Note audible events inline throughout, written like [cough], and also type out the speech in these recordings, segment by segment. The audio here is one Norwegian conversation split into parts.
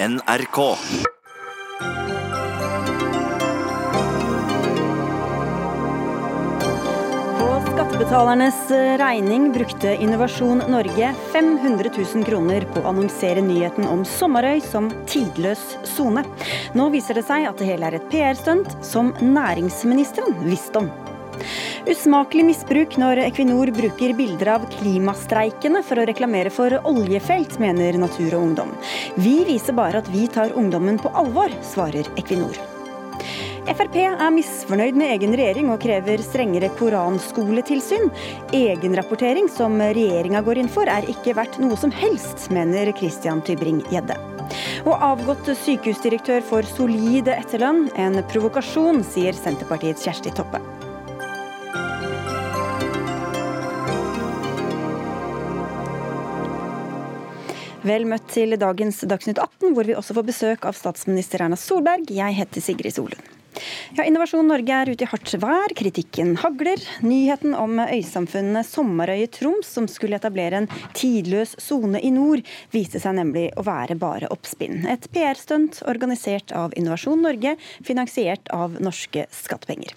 NRK. På skattebetalernes regning brukte Innovasjon Norge 500 000 kroner på å annonsere nyheten om Sommerøy som tidløs sone. Nå viser det seg at det hele er et PR-stunt som næringsministeren visste om. Usmakelig misbruk når Equinor bruker bilder av klimastreikene for å reklamere for oljefelt, mener Natur og Ungdom. Vi viser bare at vi tar ungdommen på alvor, svarer Equinor. Frp er misfornøyd med egen regjering og krever strengere koranskoletilsyn. Egenrapportering, som regjeringa går inn for, er ikke verdt noe som helst, mener Christian Tybring-Gjedde. Og avgått sykehusdirektør får solide etterlønn. En provokasjon, sier Senterpartiets Kjersti Toppe. Vel møtt til dagens Dagsnytt 18, hvor vi også får besøk av statsminister Erna Solberg. Jeg heter Sigrid Solund. Ja, Innovasjon Norge er ute i hardt vær, kritikken hagler. Nyheten om øysamfunnet Sommerøy i Troms, som skulle etablere en tidløs sone i nord, viste seg nemlig å være bare oppspinn. Et PR-stunt organisert av Innovasjon Norge, finansiert av norske skattepenger.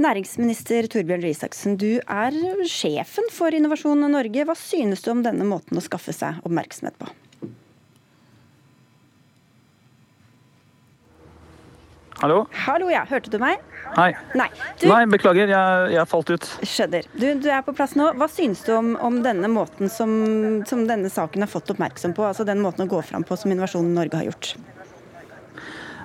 Næringsminister Torbjørn Røe Isaksen, du er sjefen for Innovasjon Norge. Hva synes du om denne måten å skaffe seg oppmerksomhet på? Hallo? Hallo, ja. Hørte du meg? Hei. Nei. Du, Nei, beklager, jeg, jeg falt ut. skjønner. Du, du er på plass nå. Hva synes du om, om denne måten som, som denne saken har fått oppmerksom på? Altså den måten å gå fram på som Innovasjon Norge har gjort?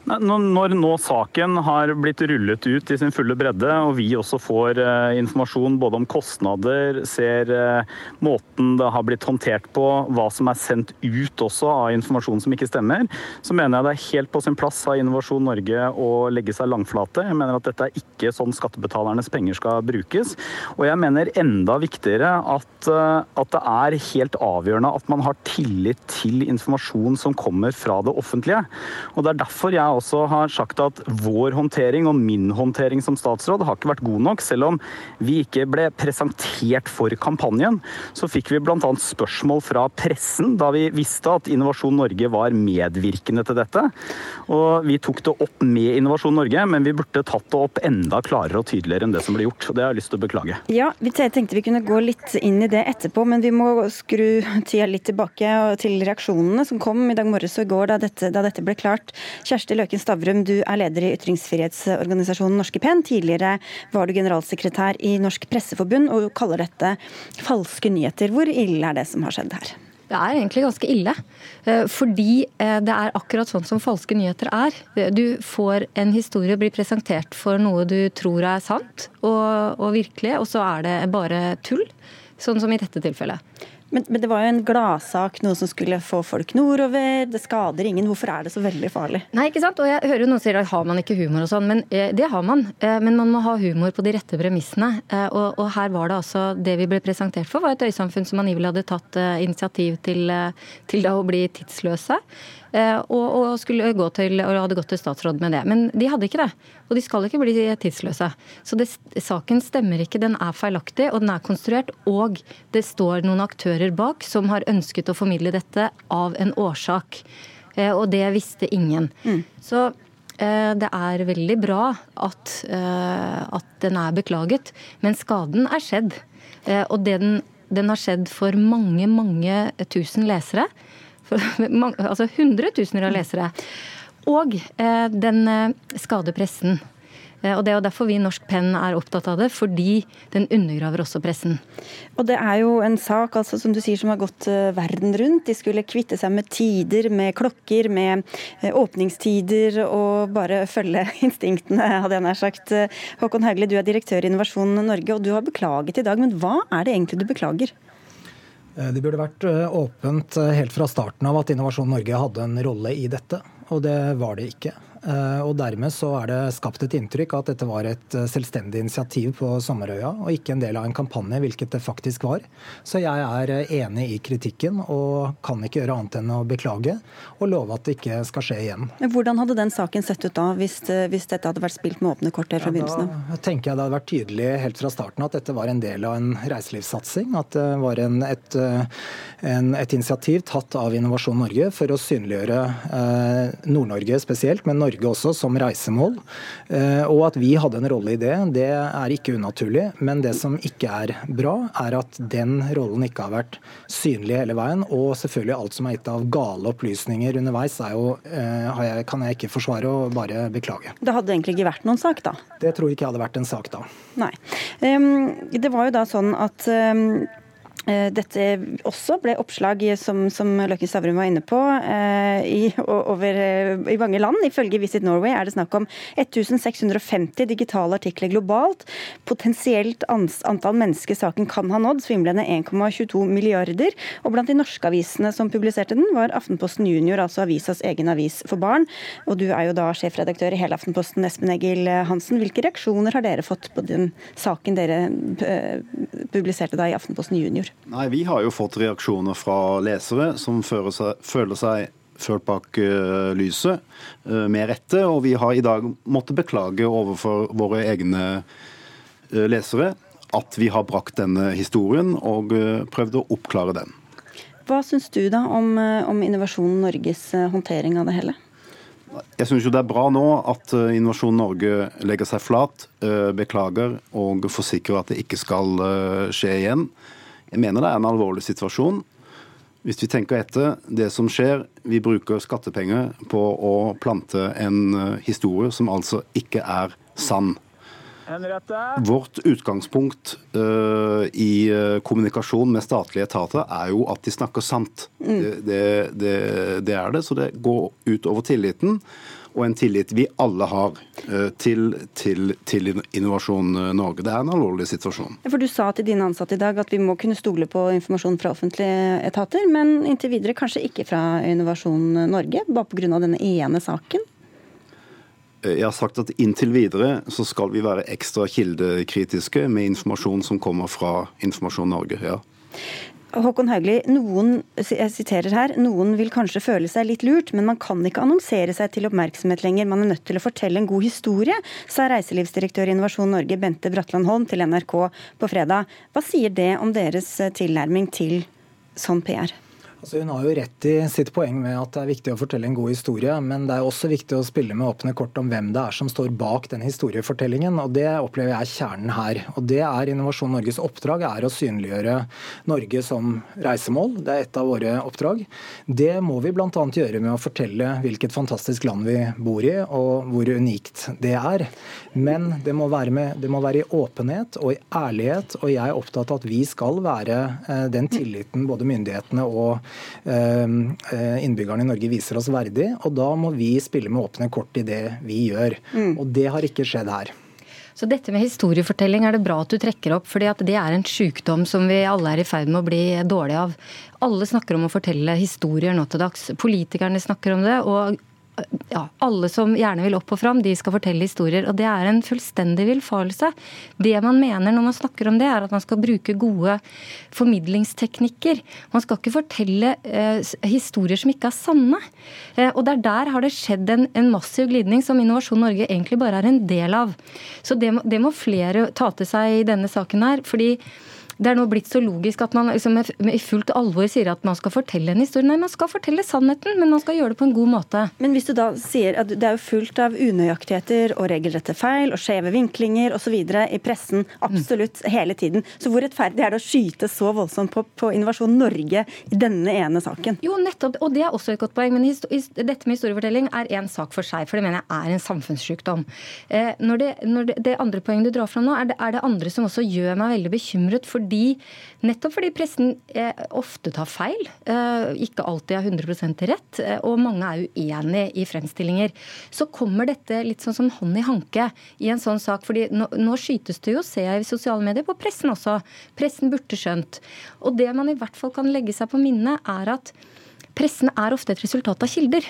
Når nå saken har blitt rullet ut i sin fulle bredde, og vi også får eh, informasjon både om kostnader, ser eh, måten det har blitt håndtert på, hva som er sendt ut også av informasjon som ikke stemmer, så mener jeg det er helt på sin plass av Innovasjon Norge å legge seg langflate. Jeg mener at dette er ikke sånn skattebetalernes penger skal brukes. Og jeg mener enda viktigere at, eh, at det er helt avgjørende at man har tillit til informasjon som kommer fra det offentlige. Og det er derfor jeg også har sagt at vår håndtering og min håndtering som statsråd har ikke vært god nok. Selv om vi ikke ble presentert for kampanjen, så fikk vi bl.a. spørsmål fra pressen da vi visste at Innovasjon Norge var medvirkende til dette. Og vi tok det opp med Innovasjon Norge, men vi burde tatt det opp enda klarere og tydeligere enn det som ble gjort. Og det har jeg lyst til å beklage. Ja, vi tenkte vi kunne gå litt inn i det etterpå, men vi må skru tida litt tilbake til reaksjonene som kom i dag morges og i går da dette, da dette ble klart. Kjersti Løken Stavrum, du er leder i ytringsfrihetsorganisasjonen Norske Pen. Tidligere var du generalsekretær i Norsk Presseforbund og kaller dette falske nyheter. Hvor ille er det som har skjedd her? Det er egentlig ganske ille. Eh, Fordi eh, det er akkurat sånn som falske nyheter er. Du får en historie blir presentert for noe du tror er sant og, og virkelig, og så er det bare tull. Sånn som i dette tilfellet. Men, men det var jo en gladsak, noe som skulle få folk nordover. Det skader ingen. Hvorfor er det så veldig farlig? Nei, ikke sant? Og jeg hører jo noen sier at har man ikke humor og sånn, men eh, det har man. Eh, men man må ha humor på de rette premissene. Eh, og, og her var det altså Det vi ble presentert for, var et øysamfunn som angivelig hadde tatt eh, initiativ til, eh, til da å bli tidsløse. Eh, og, og, skulle gå til, og hadde gått til statsråd med det. Men de hadde ikke det. Og de skal ikke bli tidsløse. Så det, saken stemmer ikke. Den er feilaktig, og den er konstruert. Og det står noen aktører bak som har ønsket å formidle dette av en årsak. Eh, og det visste ingen. Mm. Så eh, det er veldig bra at, at den er beklaget, men skaden er skjedd. Og den, den har skjedd for mange, mange tusen lesere [laughs] altså hundretusener av lesere. Og eh, den eh, skader pressen. Eh, og Det er jo derfor vi i Norsk Penn er opptatt av det, fordi den undergraver også pressen. Og Det er jo en sak altså, som du sier, som har gått verden rundt. De skulle kvitte seg med tider, med klokker, med åpningstider og bare følge [laughs] instinktene, hadde jeg nær sagt. Håkon Hauglie, du er direktør i Innovasjon Norge, og du har beklaget i dag. Men hva er det egentlig du beklager? Det burde vært åpent helt fra starten av at Innovasjon Norge hadde en rolle i dette, og det var det ikke. Eh, og dermed så er det skapt et inntrykk at dette var et eh, selvstendig initiativ på Sommerøya, og ikke en del av en kampanje, hvilket det faktisk var. Så jeg er eh, enig i kritikken og kan ikke gjøre annet enn å beklage og love at det ikke skal skje igjen. Men Hvordan hadde den saken sett ut da, hvis, hvis dette hadde vært spilt med åpne kort her fra begynnelsen av? Da tenker jeg det hadde vært tydelig helt fra starten at dette var en del av en reiselivssatsing. At det var en, et, en, et initiativ tatt av Innovasjon Norge for å synliggjøre Nord-Norge spesielt, men Norge også som reisemål. Eh, og at vi hadde en rolle i det, det er ikke unaturlig. Men det som ikke er bra, er at den rollen ikke har vært synlig hele veien. Og selvfølgelig alt som er gitt av gale opplysninger underveis, er jo, jeg, kan jeg ikke forsvare og bare beklage. Det hadde egentlig ikke vært noen sak, da? Det tror jeg ikke hadde vært en sak da. Nei. Det var jo da sånn at Eh, dette også ble oppslag, som, som Løkken Stavrum var inne på, eh, i, over, eh, i mange land. Ifølge Visit Norway er det snakk om 1650 digitale artikler globalt. Potensielt antall mennesker saken kan ha nådd, svimlende 1,22 milliarder. Og blant de norske avisene som publiserte den, var Aftenposten Junior, altså avisas egen avis for barn. Og du er jo da sjefredaktør i hele Aftenposten, Espen Egil Hansen. Hvilke reaksjoner har dere fått på den saken dere publiserte da i Aftenposten Junior? Nei, Vi har jo fått reaksjoner fra lesere som seg, føler seg ført bak uh, lyset, uh, med rette. Og vi har i dag måttet beklage overfor våre egne uh, lesere at vi har brakt denne historien og prøvd å oppklare den. Hva syns du da om, om Innovasjon Norges håndtering av det hele? Jeg syns det er bra nå at Innovasjon Norge legger seg flat, beklager og forsikrer at det ikke skal skje igjen. Jeg mener det er en alvorlig situasjon. Hvis vi tenker etter, det som skjer, vi bruker skattepenger på å plante en eh, historie som altså ikke er sann. Vårt utgangspunkt uh, i uh, kommunikasjon med statlige etater er jo at de snakker sant. Mm. Det, det, det, det, er det, så det går ut over tilliten og en tillit vi alle har eh, til, til, til, Innovasjon Norge. Det er en alvorlig situasjon. For Du sa til dine ansatte i dag at vi må kunne stole på informasjon fra offentlige etater, men inntil videre kanskje ikke fra Innovasjon Norge, bare pga. denne ene saken? Eh, jeg har sagt at inntil videre så skal vi være ekstra kildekritiske med informasjon som kommer fra Informasjon Norge. ja. Håkon Haugli, noen, jeg siterer her, noen vil kanskje føle seg litt lurt, men man kan ikke annonsere seg til oppmerksomhet lenger. Man er nødt til å fortelle en god historie, sa reiselivsdirektør i Innovasjon Norge Bente Bratland Holm til NRK på fredag. Hva sier det om deres tilnærming til sånn PR? Altså hun har jo rett i sitt poeng med at det er viktig å fortelle en god historie, men det er også viktig å spille med åpne kort om hvem det er som står bak den historiefortellingen. og Det opplever jeg er kjernen her. Og det er Innovasjon Norges oppdrag er å synliggjøre Norge som reisemål. Det er et av våre oppdrag. Det må vi bl.a. gjøre med å fortelle hvilket fantastisk land vi bor i, og hvor unikt det er. Men det må være, med, det må være i åpenhet og i ærlighet, og jeg er opptatt av at vi skal være eh, den tilliten både myndighetene og innbyggerne i Norge viser oss verdig. Og da må vi spille med åpne kort i det vi gjør. Mm. Og det har ikke skjedd her. Så dette med historiefortelling er det bra at du trekker opp, fordi det er en sykdom som vi alle er i ferd med å bli dårlige av. Alle snakker om å fortelle historier nå til dags. Politikerne snakker om det, og ja, alle som gjerne vil opp og fram, de skal fortelle historier. Og det er en fullstendig villfarelse. Det man mener når man snakker om det, er at man skal bruke gode formidlingsteknikker. Man skal ikke fortelle eh, historier som ikke er sanne. Eh, og der, der har det skjedd en, en, massiv glidning som Innovasjon Norge egentlig bare er en del av. Så det, det må flere ta til seg i denne saken her. fordi det er nå blitt så logisk at man liksom i fullt alvor sier at man skal fortelle en historie. Nei, man skal fortelle sannheten, men man skal gjøre det på en god måte. Men hvis du da sier at det er jo fullt av unøyaktigheter og regelrette feil og skjeve vinklinger osv. i pressen absolutt hele tiden, så hvor rettferdig er det å skyte så voldsomt på, på Innovasjon Norge i denne ene saken? Jo, nettopp, og det er også et godt poeng. Men dette med historiefortelling er én sak for seg, for det mener jeg er en samfunnssykdom. Eh, når det, når det, det, andre poenget du drar fram nå, er det, er det andre som også gjør meg veldig bekymret. for fordi, nettopp fordi pressen eh, ofte tar feil, eh, ikke alltid har 100 rett, eh, og mange er uenige i fremstillinger. Så kommer dette litt sånn som hånd i hanke i en sånn sak. fordi nå, nå skytes det jo, ser jeg i sosiale medier, på pressen også. Pressen burde skjønt. Og det man i hvert fall kan legge seg på minnet, er at pressen er ofte et resultat av kilder.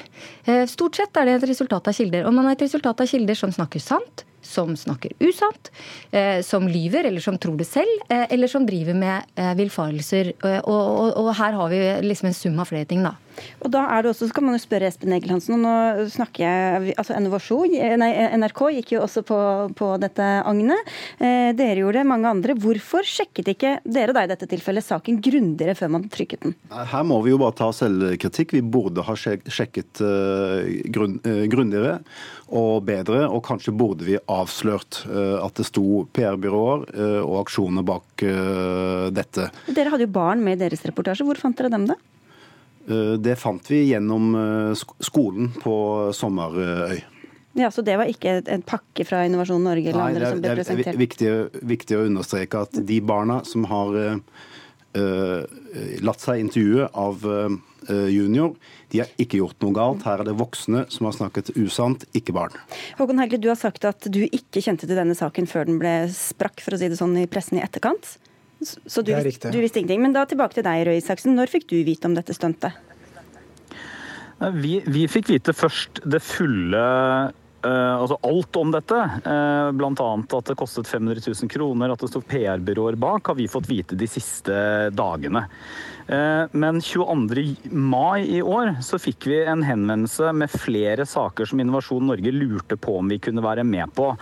Stort sett er det et resultat av kilder. Og man er et resultat av kilder som snakker sant, som snakker usant, eh, som lyver eller som tror det selv, eh, eller som driver med eh, villfarelser. Og, og, og, her har vi liksom en sum av flere ting, da. Og da er det også, så kan man jo spørre Espen Egelhansen, og nå snakker jeg altså Innovasjon, nei, NRK gikk jo også på, på dette agnet. Eh, dere gjorde det, mange andre. Hvorfor sjekket ikke dere da i dette tilfellet saken grundigere før man trykket den? Her må vi jo bare ta selvkritikk. Vi burde ha sjekket uh, grunn, uh, grundigere og bedre, og kanskje burde vi avslørt uh, at det sto PR-byråer og aksjoner bak dette. Dere hadde jo barn med i deres reportasje. Hvor fant dere dem, da? Eh, det fant vi gjennom eh, skolen på Sommerøy. Ja, Så det var ikke en pakke fra Innovasjon Norge eller Nei, andre som ble presentert? Det er viktig, viktig, å understreke at de barna som har uh, latt seg intervjue av uh, junior, de har ikke gjort noe galt. Her er det voksne som har snakket usant, ikke barn. Håkon Helge, du har sagt at du ikke kjente til denne saken før den ble sprakk, for å si det sånn, i pressen i etterkant. Så du, visste, du visste ingenting. Men da tilbake til deg, Røe Isaksen. Når fikk du vite om dette stuntet? Vi, vi, fikk vite først det fulle Uh, altså alt om dette, uh, bl.a. at det kostet 500 000 kroner, at det sto PR-byråer bak, har vi fått vite de siste dagene. Uh, men 22. mai i år så fikk vi en henvendelse med flere saker som Innovasjon Norge lurte på om vi kunne være med på.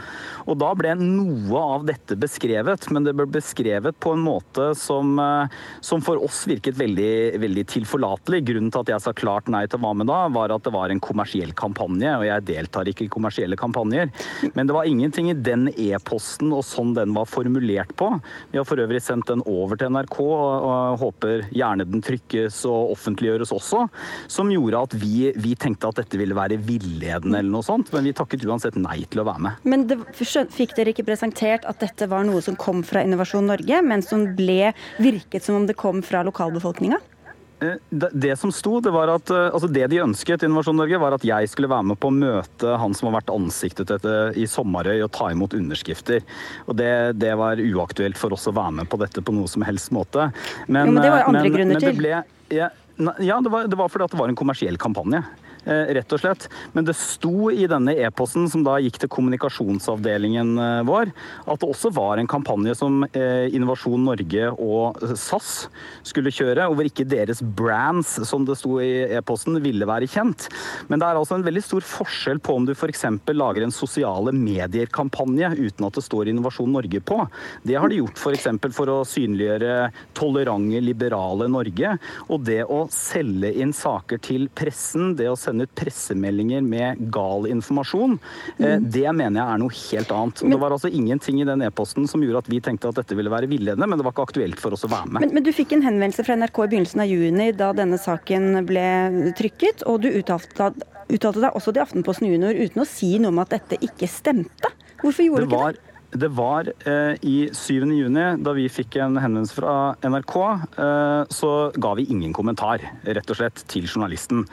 Og da ble noe av dette beskrevet, men det ble beskrevet på en måte som, eh, som for oss virket veldig, veldig tilforlatelig. Grunnen til at jeg sa klart nei til hva med da, var at det var en kommersiell kampanje, og jeg deltar ikke i kommersielle kampanjer. Men det var ingenting i den e-posten og sånn den var formulert på. Vi har for øvrig sendt den over til NRK og håper gjerne den trykkes og offentliggjøres også, som gjorde at vi, vi tenkte at dette ville være villedende eller noe sånt, men vi takket uansett nei til å være med. Men det, fikk dere ikke presentert at dette var noe som kom fra Innovasjon Norge, men som ble virket som om det kom fra lokalbefolkninga? Eh, det som sto, det var at eh, altså det de ønsket, Innovasjon Norge, var at jeg skulle være med på å møte han som har vært ansiktet dette i Sommerøy og ta imot underskrifter. Og det, det, var uaktuelt for oss å være med på dette på noe som helst måte. Men, jo, men det var andre men, grunner til. Ble, ja, ja, det var, det var fordi det var en kommersiell kampanje. Eh, rett og slett. Men det sto i denne e-posten, som da gikk til kommunikasjonsavdelingen eh, vår, at det også var en kampanje som eh, Innovasjon Norge og SAS skulle kjøre, og hvor ikke deres brands, som det sto i e-posten, ville være kjent. Men det er altså en veldig stor forskjell på om du f.eks. lager en sosiale medier-kampanje uten at det står Innovasjon Norge på. Det har de gjort f.eks. For, for å synliggjøre tolerante, liberale Norge. Og det å selge inn saker til pressen, det å sende sende ut pressemeldinger med gal informasjon, mm. det mener jeg er noe helt annet. Men, det var altså ingenting i den e-posten som gjorde at vi tenkte at dette ville være villedende, men det var ikke aktuelt for oss å være med. Men, men, du fikk en henvendelse fra NRK i begynnelsen av juni da denne saken ble trykket, og du uttalte, uttalte deg også til Aftenposten Junior uten å si noe om at dette ikke stemte. Hvorfor gjorde du ikke det? Det var eh, i 7. juni, da vi fikk en henvendelse fra NRK, eh, så ga vi ingen kommentar, rett og slett, til journalisten.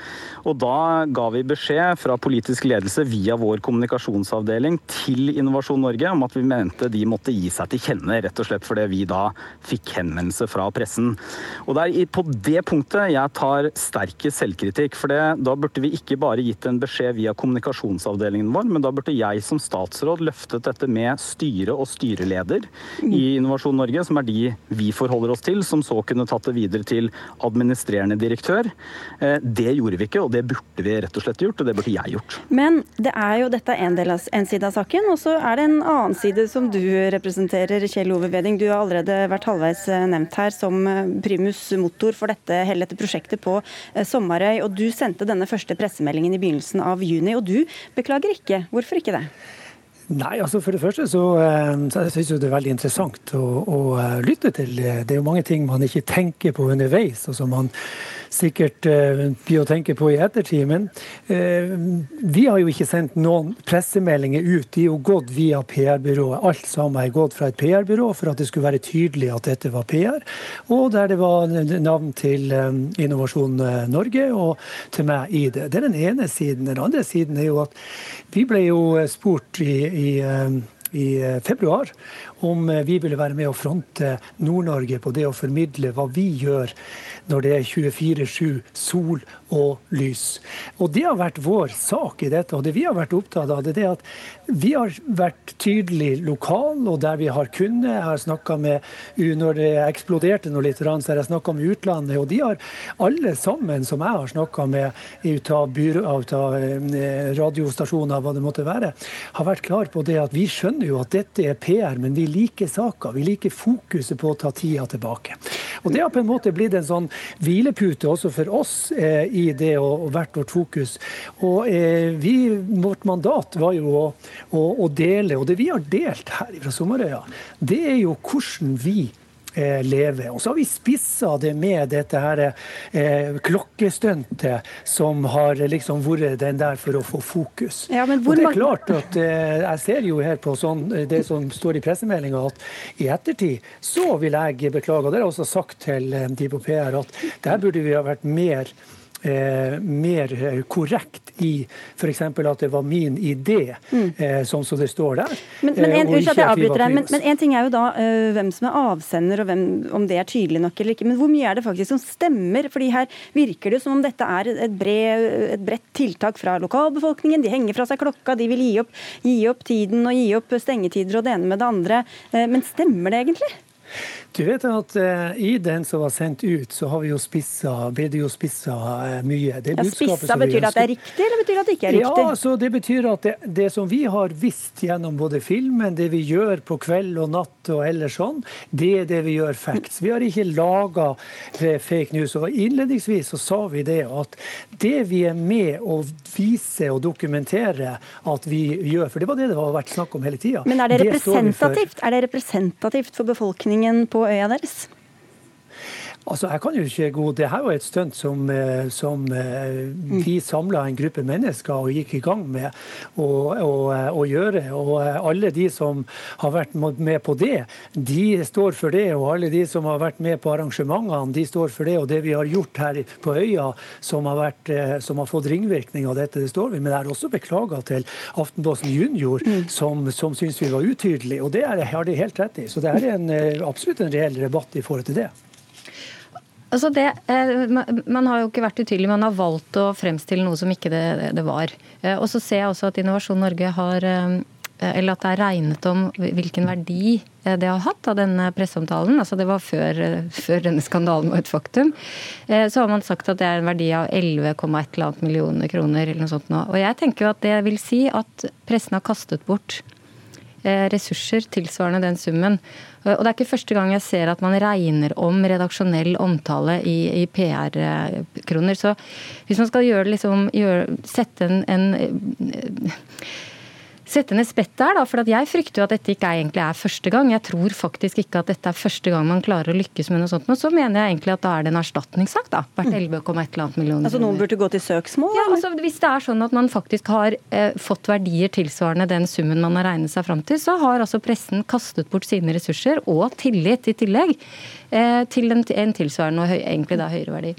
Og da ga vi beskjed fra politisk ledelse via vår kommunikasjonsavdeling til Innovasjon Norge om at vi mente de måtte gi seg til kjenne, rett og slett fordi vi da fikk henvendelse fra pressen. Og det er på det punktet jeg tar sterke selvkritikk. For da burde vi ikke bare gitt en beskjed via kommunikasjonsavdelingen vår, men da burde jeg som statsråd løftet dette med styret styre og styreleder i Innovasjon Norge, som er de vi forholder oss til, som så kunne tatt det videre til administrerende direktør. Eh, det gjorde vi ikke, og det burde vi rett og slett gjort, og det burde jeg gjort. Men det er jo dette en, del av, en side av saken, og så er det en annen side som du representerer, Kjell Ove Veding. Du har allerede vært halvveis eh, nevnt her som eh, primus motor for dette, hele dette prosjektet på Sommerøy, og du sendte denne første pressemeldingen i begynnelsen av juni, og du beklager ikke. Hvorfor ikke det? Nei, altså For det første så, eh, så synes jeg det er veldig interessant å, å, eh, lytte til. Det er jo mange ting man ikke tenker på underveis, og som man sikkert uh, blir å tenke på i ettertid. Men uh, vi har jo ikke sendt noen pressemeldinger ut. De er jo gått via PR-byrået. Alt sammen er gått fra et PR-byrå for at det skulle være tydelig at dette var PR. Og der det var navn til um, Innovasjon Norge og til meg i det. Det er den ene siden. Den andre siden er jo at vi ble jo spurt i, i i februar om vi ville være med å fronte Nord-Norge på det å formidle hva vi gjør når det er 24-7 sol og lys. Og Det har vært vår sak i dette. og Det vi har vært opptatt av, det er at vi har vært tydelig lokal, og der vi har kunnet. Jeg har snakka med Når det eksploderte noe litt, så har jeg snakka med utlandet. Og de har alle sammen som jeg har snakka med ut av, ut av eh, radiostasjoner, hva det måtte være, har vært klar på det at vi skjønner jo at dette er PR, men vi liker saka. Vi liker fokuset på å ta tida tilbake. Og Det har på en måte blitt en sånn hvilepute også for oss eh, i det og, og vært vårt fokus. Og eh, vi, Vårt mandat var jo å, å, å, dele, og det vi har delt her fra Sommerøya, det er jo hvordan vi leve. Og så har vi spissa det med dette her eh, klokkestuntet som har liksom vært den der for å få fokus. Ja, og det er klart at eh, Jeg ser jo her på sånn, det som står i pressemeldinga at i ettertid så vil jeg beklage, og det har jeg også sagt til eh, de på PR, at der burde vi ha vært mer eh, mer korrekt i f.eks. at det var min idé, mm. eh, sånn som det står der. Men, men, en, unnskyld men, men en ting er jo da uh, hvem som er avsender, og hvem, om det er tydelig nok eller ikke. Men hvor mye er det faktisk som stemmer? Fordi her virker det som om dette er et, brev, et bredt tiltak fra lokalbefolkningen. De henger fra seg klokka, de vil gi opp, gi opp tiden og gi opp stengetider og det ene med det andre. Men stemmer det egentlig? Du vet at uh, I den som var sendt ut, så har vi jo spissa, ble det jo spissa uh, mye. Det ja, spissa Betyr det at det er riktig, eller betyr det at det ikke er riktig? Ja, så Det betyr at det, det, som vi har visst gjennom både filmen, det vi gjør på kveld og natt og ellers sånn, det er det vi gjør facts. Vi har ikke laga eh, fake news. og Innledningsvis så sa vi det at det vi er med å vise og dokumentere at vi gjør, for det var det det har vært snakk om hele tida. Men er det representativt? Er det representativt for befolkningen på øya deres? Altså, jeg kan jo ikke gå Det her var et stunt som, eh, som eh, vi samla en gruppe mennesker og gikk i gang med å, gjøre. Og eh, alle de som har vært med på det, de står for det. Og alle de som har vært med på arrangementene, de står for det. Og det vi har gjort her på øya som har, vært, som har fått ringvirkning av dette, det står vi. Men jeg har også beklaga til Aftenposten Junior, mm. som, som syns vi var utydelige. Og det har de helt rett i. Så det er en, absolutt en reell debatt i forhold til det. Altså det, eh, man har jo ikke vært utydelig, man har valgt å fremstille noe som ikke det, det var. Eh, og så ser jeg også at Innovasjon Norge har eh, eller at det er regnet om hvilken verdi det har hatt av denne presseomtalen. Altså det var før, før, denne skandalen var et faktum. Så har man sagt at det er en verdi av 11,1 millioner kroner eller noe sånt nå. Og jeg tenker jo at det vil si at pressen har kastet bort ressurser tilsvarende den summen. Og det er ikke første gang jeg ser at man regner om redaksjonell omtale i, i PR-kroner. Så hvis man skal gjøre, liksom, gjøre, sette en, en sette ned spettet her, da. For jeg frykter jo at dette ikke egentlig er første gang. Jeg tror faktisk ikke at dette er første gang man klarer å lykkes med noe sånt. Men så mener jeg egentlig at da er det en erstatningssak, da. Hvert 11,1 mm. millioner. Altså noen burde gå til søksmål? Ja, altså Hvis det er sånn at man faktisk har eh, fått verdier tilsvarende den summen man har regnet seg fram til, så har altså pressen kastet bort sine ressurser, og tillit i tillegg, eh, til en, en tilsvarende og egentlig da høyere verdi.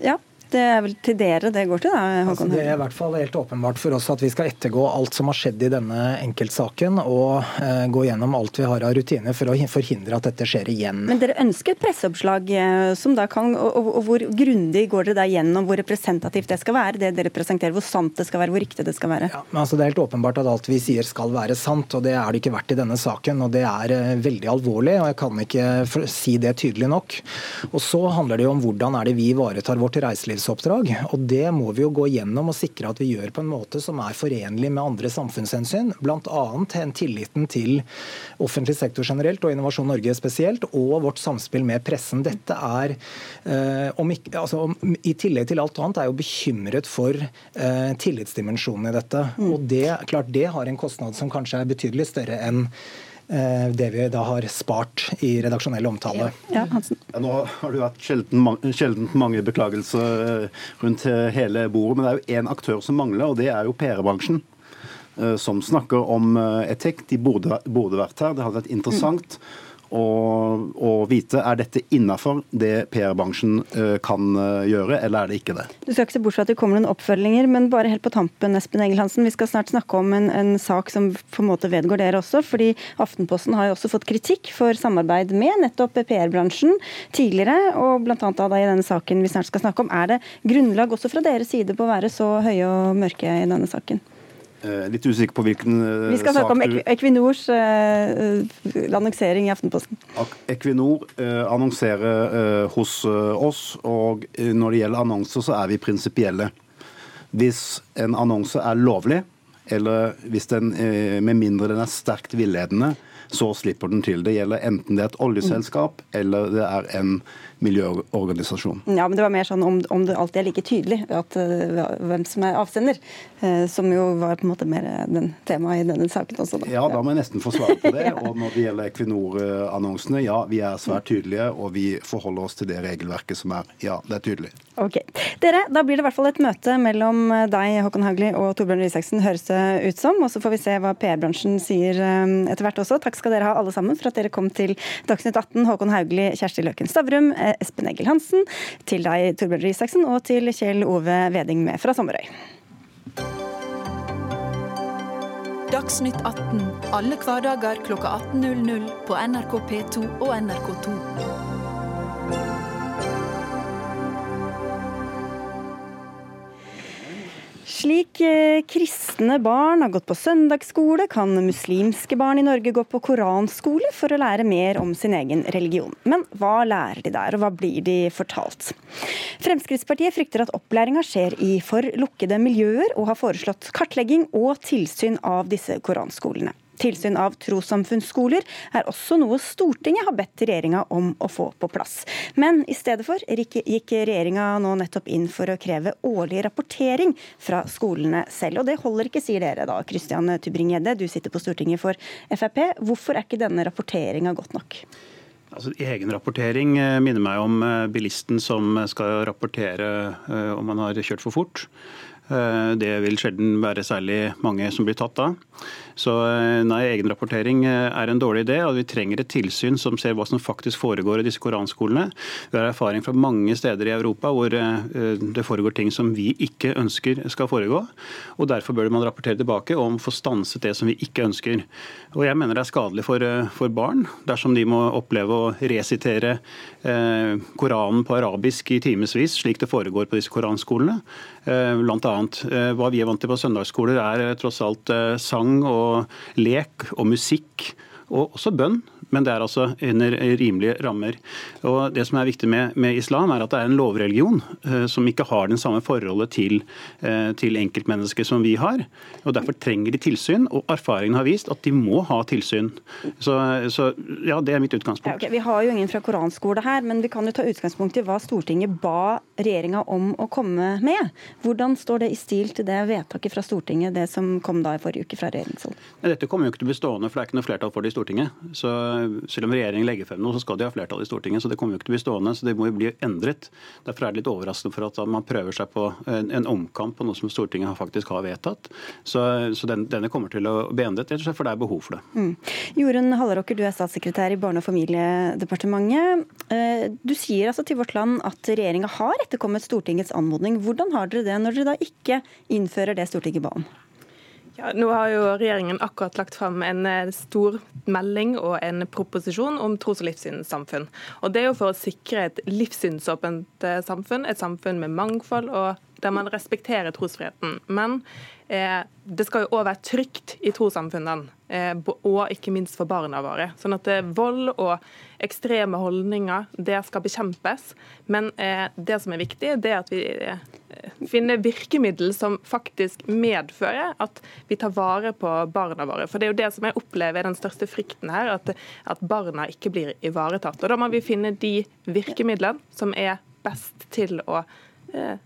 Ja, det er vel til dere det går til, da, Håkon? Altså, det er i hvert fall helt åpenbart for oss at vi skal ettergå alt som har skjedd i denne enkeltsaken, og eh, gå gjennom alt vi har av rutiner for å forhindre at dette skjer igjen. Men dere ønsker et presseoppslag eh, som da kan, og, og, og hvor grundig går dere da gjennom hvor representativt det skal være, det dere presenterer, hvor sant det skal være, hvor riktig det skal være? Ja, men altså Det er helt åpenbart at alt vi sier skal være sant, og det er det ikke vært i denne saken. og Det er eh, veldig alvorlig, og jeg kan ikke si det tydelig nok. Og Så handler det jo om hvordan er det vi ivaretar vårt reiselivs samfunnsoppdrag. Og det må vi jo gå gjennom og sikre at vi gjør på en måte som er forenlig med andre samfunnshensyn. Bl.a. tilliten til offentlig sektor generelt og Innovasjon Norge spesielt, og vårt samspill med pressen. Dette er, eh, om ikke, altså, i tillegg til alt annet, er jo bekymret for eh, tillitsdimensjonen i dette. Mm. Og det, klart, det har en kostnad som kanskje er betydelig større enn det vi da har spart i redaksjonell omtale. Ja, ja, nå har det vært sjeldent, sjeldent mange beklagelser eh, rundt hele bordet, men det er jo én aktør som mangler, og det er jo PR-bransjen. Eh, som snakker om etikk. De burde, burde, vært her. Det hadde vært interessant å, å vite er dette innafor det PR-bransjen eh, kan eh, gjøre, eller er det ikke det. Du skal ikke se bort fra at det kommer noen oppfølginger, men bare helt på tampen, Espen Egil Hansen. Vi skal snart snakke om en, en sak som på en måte vedgår dere også, fordi Aftenposten har jo også fått kritikk for samarbeid med nettopp PR-bransjen tidligere, og bl.a. da i denne saken vi snart skal snakke om. Er det grunnlag også fra deres side på å være så høye og mørke i denne saken? Eh, litt usikker på hvilken sak Vi skal snakke om Equinors uh, annonsering i Aftenposten. Equinor annonserer hos oss, og når det gjelder annonser, så er vi prinsipielle. Hvis en annonse er lovlig, eller hvis den, med mindre den er sterkt villedende, så slipper den til. Det gjelder enten det er et oljeselskap eller det er en miljøorganisasjon. Ja, men det var mer sånn om, om det alltid er like tydelig at, uh, hvem som er avsender, uh, som jo var på en måte mer den temaet i denne saken også. Da. Ja, da må jeg nesten få svare på det. [laughs] ja. Og når det gjelder Equinor-annonsene, ja, vi er svært tydelige, og vi forholder oss til det regelverket som er. Ja, det er tydelig. Ok. Dere, da blir det i hvert fall et møte mellom deg, Håkon Haugli, og Torbjørn Røe Isaksen, høres det ut som. Og så får vi se hva PR-bransjen sier etter hvert også. Takk skal dere ha alle sammen for at dere kom til Dagsnytt 18. Håkon Haugli, Kjersti Løken Stavrum, eh, Espen Egil Hansen, til deg Torbjørn Røe og til Kjell Ove Veding med fra Sommerøy. Dagsnytt 18 alle hverdager klokka 18.00 på NRK P2 og NRK2. Slik eh, kristne barn har gått på søndagsskole, kan muslimske barn i Norge gå på koranskole for å lære mer om sin egen religion. Men hva lærer de der, og hva blir de fortalt? Fremskrittspartiet frykter at opplæringa skjer i for lukkede miljøer, og har foreslått kartlegging og tilsyn av disse koranskolene. Tilsyn av trossamfunnsskoler er også noe Stortinget har bedt regjeringa om å få på plass. Men i stedet for gikk regjeringa nå nettopp inn for å kreve årlig rapportering fra skolene selv. Og det holder ikke, sier dere da. Christian Tybring-Gjedde, du sitter på Stortinget for Frp. Hvorfor er ikke denne rapporteringa godt nok? Altså, egen rapportering eh, minner meg om eh, bilisten som skal rapportere eh, om han har kjørt for fort. Det vil sjelden være særlig mange som blir tatt da. Så eh, nei, egenrapportering eh, er en dårlig idé, og vi trenger et tilsyn som ser hva som faktisk foregår i disse koranskolene. Vi har erfaring fra mange steder i Europa hvor eh, det foregår ting som vi ikke ønsker skal foregå. og Derfor bør man rapportere tilbake om å få stanset det som vi ikke ønsker. Og Jeg mener det er skadelig for, for barn dersom de må oppleve å resitere eh, Koranen på arabisk i timevis, slik det foregår på disse koranskolene. Eh, blant annet, eh, hva vi er vant til på søndagsskoler er tross alt sang og lek og musikk, og også bønn men det er altså under rimelige rammer. Og Det som er viktig med, med islam, er at det er en lovreligion eh, som ikke har den samme forholdet til, eh, til enkeltmennesker som vi har. og Derfor trenger de tilsyn, og erfaringen har vist at de må ha tilsyn. Så, så ja, Det er mitt utgangspunkt. Ja, okay. Vi har jo ingen fra koranskole her, men vi kan jo ta utgangspunkt i hva Stortinget ba regjeringa om å komme med. Hvordan står det i stil til det vedtaket fra Stortinget, det som kom da i forrige uke fra regjeringshold? Dette kommer jo ikke til å bli stående, for det er ikke noe flertall for det i Stortinget. Så selv om regjeringen legger frem noe, så skal de ha flertall i Stortinget. Så det kommer jo ikke til å bli stående. Så det må jo bli endret. Derfor er det litt overraskende for at man prøver seg på en, en omkamp på noe som Stortinget faktisk har vedtatt. Så, så den, denne kommer til å bli endret, rett og slett for det er behov for det. Mm. Jorunn Halleråker, du er statssekretær i Barne- og familiedepartementet. Eh, du sier altså til Vårt Land at regjeringa har etterkommet Stortingets anmodning. Hvordan har dere det når dere da ikke innfører det Stortinget ba om? Ja, nå har jo regjeringen akkurat lagt fram en eh, stor melding og en proposisjon om tros- og livssynssamfunn. Og Det er jo for å sikre et livssynsåpent eh, samfunn, et samfunn med mangfold og der man respekterer trosfriheten. Men eh, det skal jo òg være trygt i trossamfunnene, eh, og ikke minst for barna våre. Sånn at eh, vold og ekstreme holdninger, det skal bekjempes. Men eh, det som er viktig, det er at vi finne virkemiddel som faktisk medfører at vi tar vare på barna våre. For Det er jo det som jeg opplever er den største frykten her, at, at barna ikke blir ivaretatt. Og Da må vi finne de virkemidlene som er best til å eh,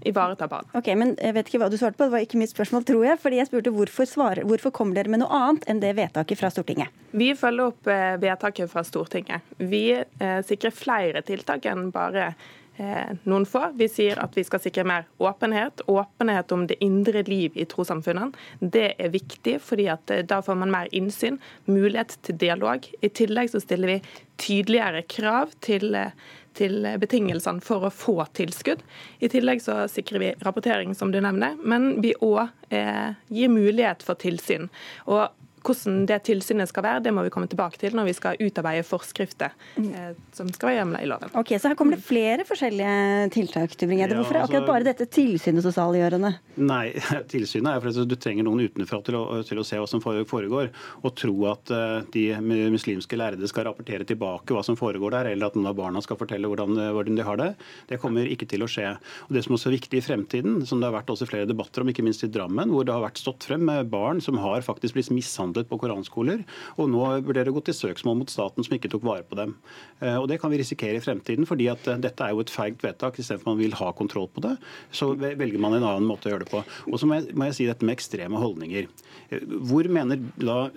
ivareta barn. Ok, men jeg vet ikke hva du svarte på, Det var ikke mitt spørsmål, tror jeg. fordi jeg spurte Hvorfor, svarer, hvorfor kommer dere med noe annet enn det vedtaket fra Stortinget? Vi følger opp eh, vedtaket fra Stortinget. Vi eh, sikrer flere tiltak enn bare eh, noen få. Vi sier at vi skal sikre mer åpenhet. Åpenhet om det indre liv i trossamfunnene. Det er viktig, fordi at eh, da får man mer innsyn, mulighet til dialog. I tillegg så stiller vi tydeligere krav til, eh, til betingelsene for å få tilskudd. I tillegg så sikrer vi rapportering, som du nevner, men vi òg eh, gir mulighet for tilsyn. Og hvordan det tilsynet skal være, det må vi komme tilbake til når vi skal utarbeide forskrifter eh, som skal være hjemla i loven. Ok, Så her kommer det flere forskjellige tiltak. Tybring-Gjedde. Hvorfor er akkurat altså- bare dette tilsynet så saliggjørende? Nei, [laughs] tilsynet er for at du trenger noen utenfra til å, til å se hva som foregår. Og tro at uh, de muslimske lærde skal rapportere tilbake hva som foregår der, eller at noen av barna skal fortelle hvordan, hvordan de har det, det kommer ikke til å skje. Og Det som også er viktig i fremtiden, som det har vært også flere debatter om, ikke minst i Drammen, hvor det har vært stått frem med barn som har faktisk blitt mishandlet mishandlet på koranskoler. Og nå vurderer å gå til søksmål mot staten som ikke tok vare på dem. Eh, og Det kan vi risikere i fremtiden, fordi at eh, dette er jo et feigt vedtak. Istedenfor man vil ha kontroll på det, så velger man en annen måte å gjøre det på. Og så må må jeg si dette med ekstreme holdninger. Eh, hvor mener da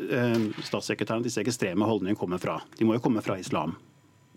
statssekretæren disse ekstreme holdningene kommer fra? De må jo komme fra islam.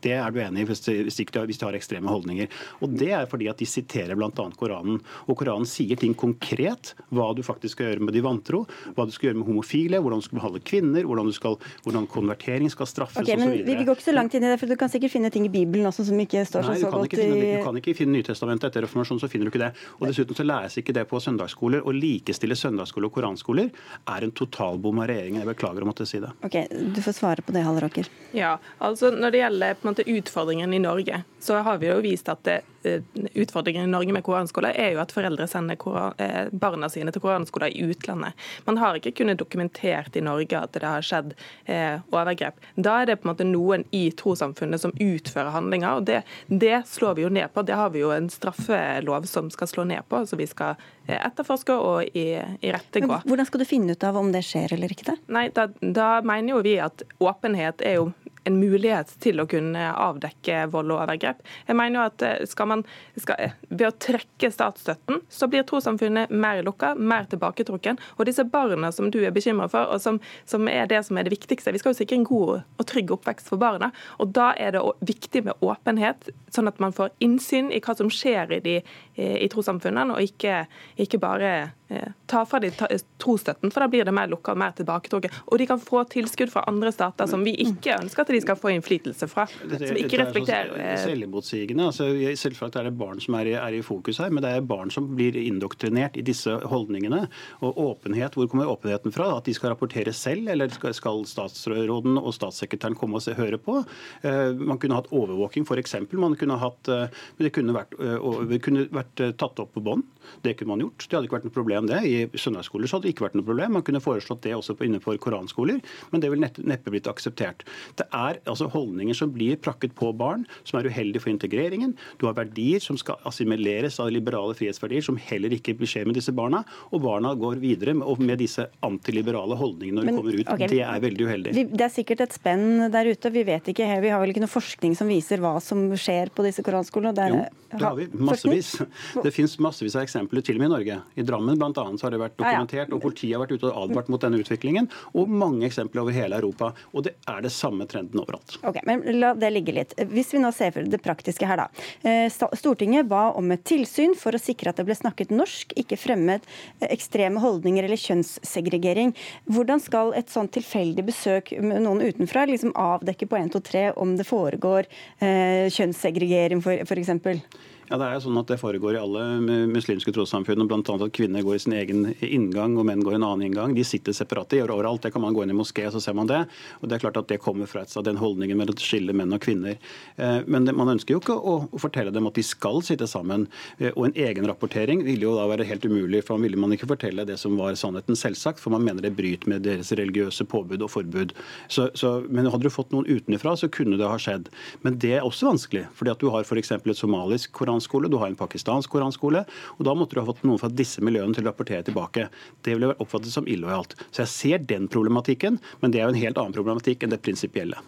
Det er du enig i hvis hvis, hvis de har ekstreme holdninger. Og Det er fordi at de siterer bl.a. Koranen. Og Koranen sier ting konkret. Hva du faktisk skal gjøre med de vantro, hva du skal gjøre med homofile, hvordan du skal behandle kvinner, hvordan, skal, hvordan konvertering skal straffes okay, osv. Vi går ikke så langt inn i det, for du kan sikkert finne ting i Bibelen også som ikke står Nei, så, så godt finne, i Du kan ikke finne Nytestamentet etter reformasjonen, så finner du ikke det. Og Dessuten så læres ikke det på søndagsskoler. Å likestille søndagsskole og koranskoler er en totalbom av regjeringen. Jeg beklager å måtte si det. Ok, Du får svare på det, Halleraker. Ja, altså når det gjelder på en til utfordringen i Norge, så har vi jo vist at det, eh, utfordringen i Norge med koranskole er jo at foreldre sender eh, barna sine til koranskoler i utlandet. Man har ikke kunnet dokumentert i Norge at det har skjedd eh, overgrep. Da er det på en måte noen i trossamfunnet som utfører handlinger, og det, det, slår vi jo ned på. Det har vi jo en straffelov som skal slå ned på, så vi skal etterforske og i, i rette gå. Hvordan skal du finne ut av om det skjer eller ikke? Nei, da, da mener jo vi at åpenhet er jo en mulighet til å kunne avdekke vold og overgrep. Jeg mener jo at eh, skal man, skal, eh, Ved å trekke statsstøtten, så blir trossamfunnet mer lukka, mer tilbaketrukken. Og disse barna som du er bekymra for, og som, som, er det som er det viktigste Vi skal jo sikre en god og trygg oppvekst for barna. Og da er det viktig med åpenhet, sånn at man får innsyn i hva som skjer i, de, i trossamfunnene, og ikke, ikke bare Eh, ta fra de trosstøtten, for da blir det mer lukka og mer tilbaketrukket. Og de kan få tilskudd fra andre stater som vi ikke ønsker at de skal få innflytelse fra. Som ikke respekterer eh, Selvmotsigende. Altså, selvsagt er det barn som er i, er i, fokus her, men det er barn som blir indoktrinert i disse holdningene. Og åpenhet, hvor kommer åpenheten fra? At de skal rapportere selv, eller skal, statsråden og statssekretæren komme og se, høre på? Man kunne hatt overvåking, f.eks. Man kunne hatt, det kunne vært, det kunne vært tatt opp på bånd. Det kunne man gjort. Det hadde ikke vært noe problem, det. I søndagsskoler så hadde det ikke vært noe problem. Man kunne foreslått det også innenfor koranskoler, men det ville neppe blitt akseptert. Det er altså holdninger som blir prakket på barn, som er uheldige for integreringen. Du har verdier som skal assimileres av liberale frihetsverdier, som heller ikke blir skje med disse barna. Og barna går videre med, med disse antiliberale holdningene når men, de kommer ut. Okay, det er veldig uheldig. Det er sikkert et spenn der ute. Vi vet ikke, vi har vel ikke noe forskning som viser hva som skjer på disse koranskolene? jo, det har vi. Massevis. Det finnes massevis av eksempler til og med i Norge. I Drammen annet har det vært dokumentert, og politiet har vært ute og advart mot denne utviklingen. Og mange eksempler over hele Europa. Og det er det samme trenden overalt. Ok, men La det ligge litt. Hvis vi nå ser for det praktiske her, da. Eh, Stortinget ba om et tilsyn for å sikre at det ble snakket norsk, ikke fremmed eh, ekstreme holdninger eller kjønnssegregering. Hvordan skal et sånn tilfeldig besøk med noen utenfra liksom avdekke på 1, 2, 3 om det foregår eh, kjønnssegregering, f.eks.? Ja, Det er jo sånn at det foregår i alle muslimske trossamfunn, bl.a. at kvinner går i sin egen inngang og menn går i en annen inngang. De sitter separat. De gjør overalt. Det kan man gå inn i moské, så ser man det. Og det er klart at det kommer fra et, den holdningen med å skille menn og kvinner. Eh, men man ønsker jo ikke å fortelle dem at de skal sitte sammen. Eh, og en egenrapportering ville jo da være helt umulig, for man ville man ikke fortelle det som var sannheten, selvsagt, for man mener det bryter med deres religiøse påbud og forbud. Så, så, men hadde du fått noen utenfra, så kunne det ha skjedd. Men det er også vanskelig, fordi at du har f.eks. et somalisk koran koranskole, du har en pakistansk koranskole. og Da måtte du ha fått noen fra disse miljøene til å rapportere tilbake. Det ville oppfattet som illojalt. Så jeg ser den problematikken, men det er jo en helt annen problematikk enn det prinsipielle.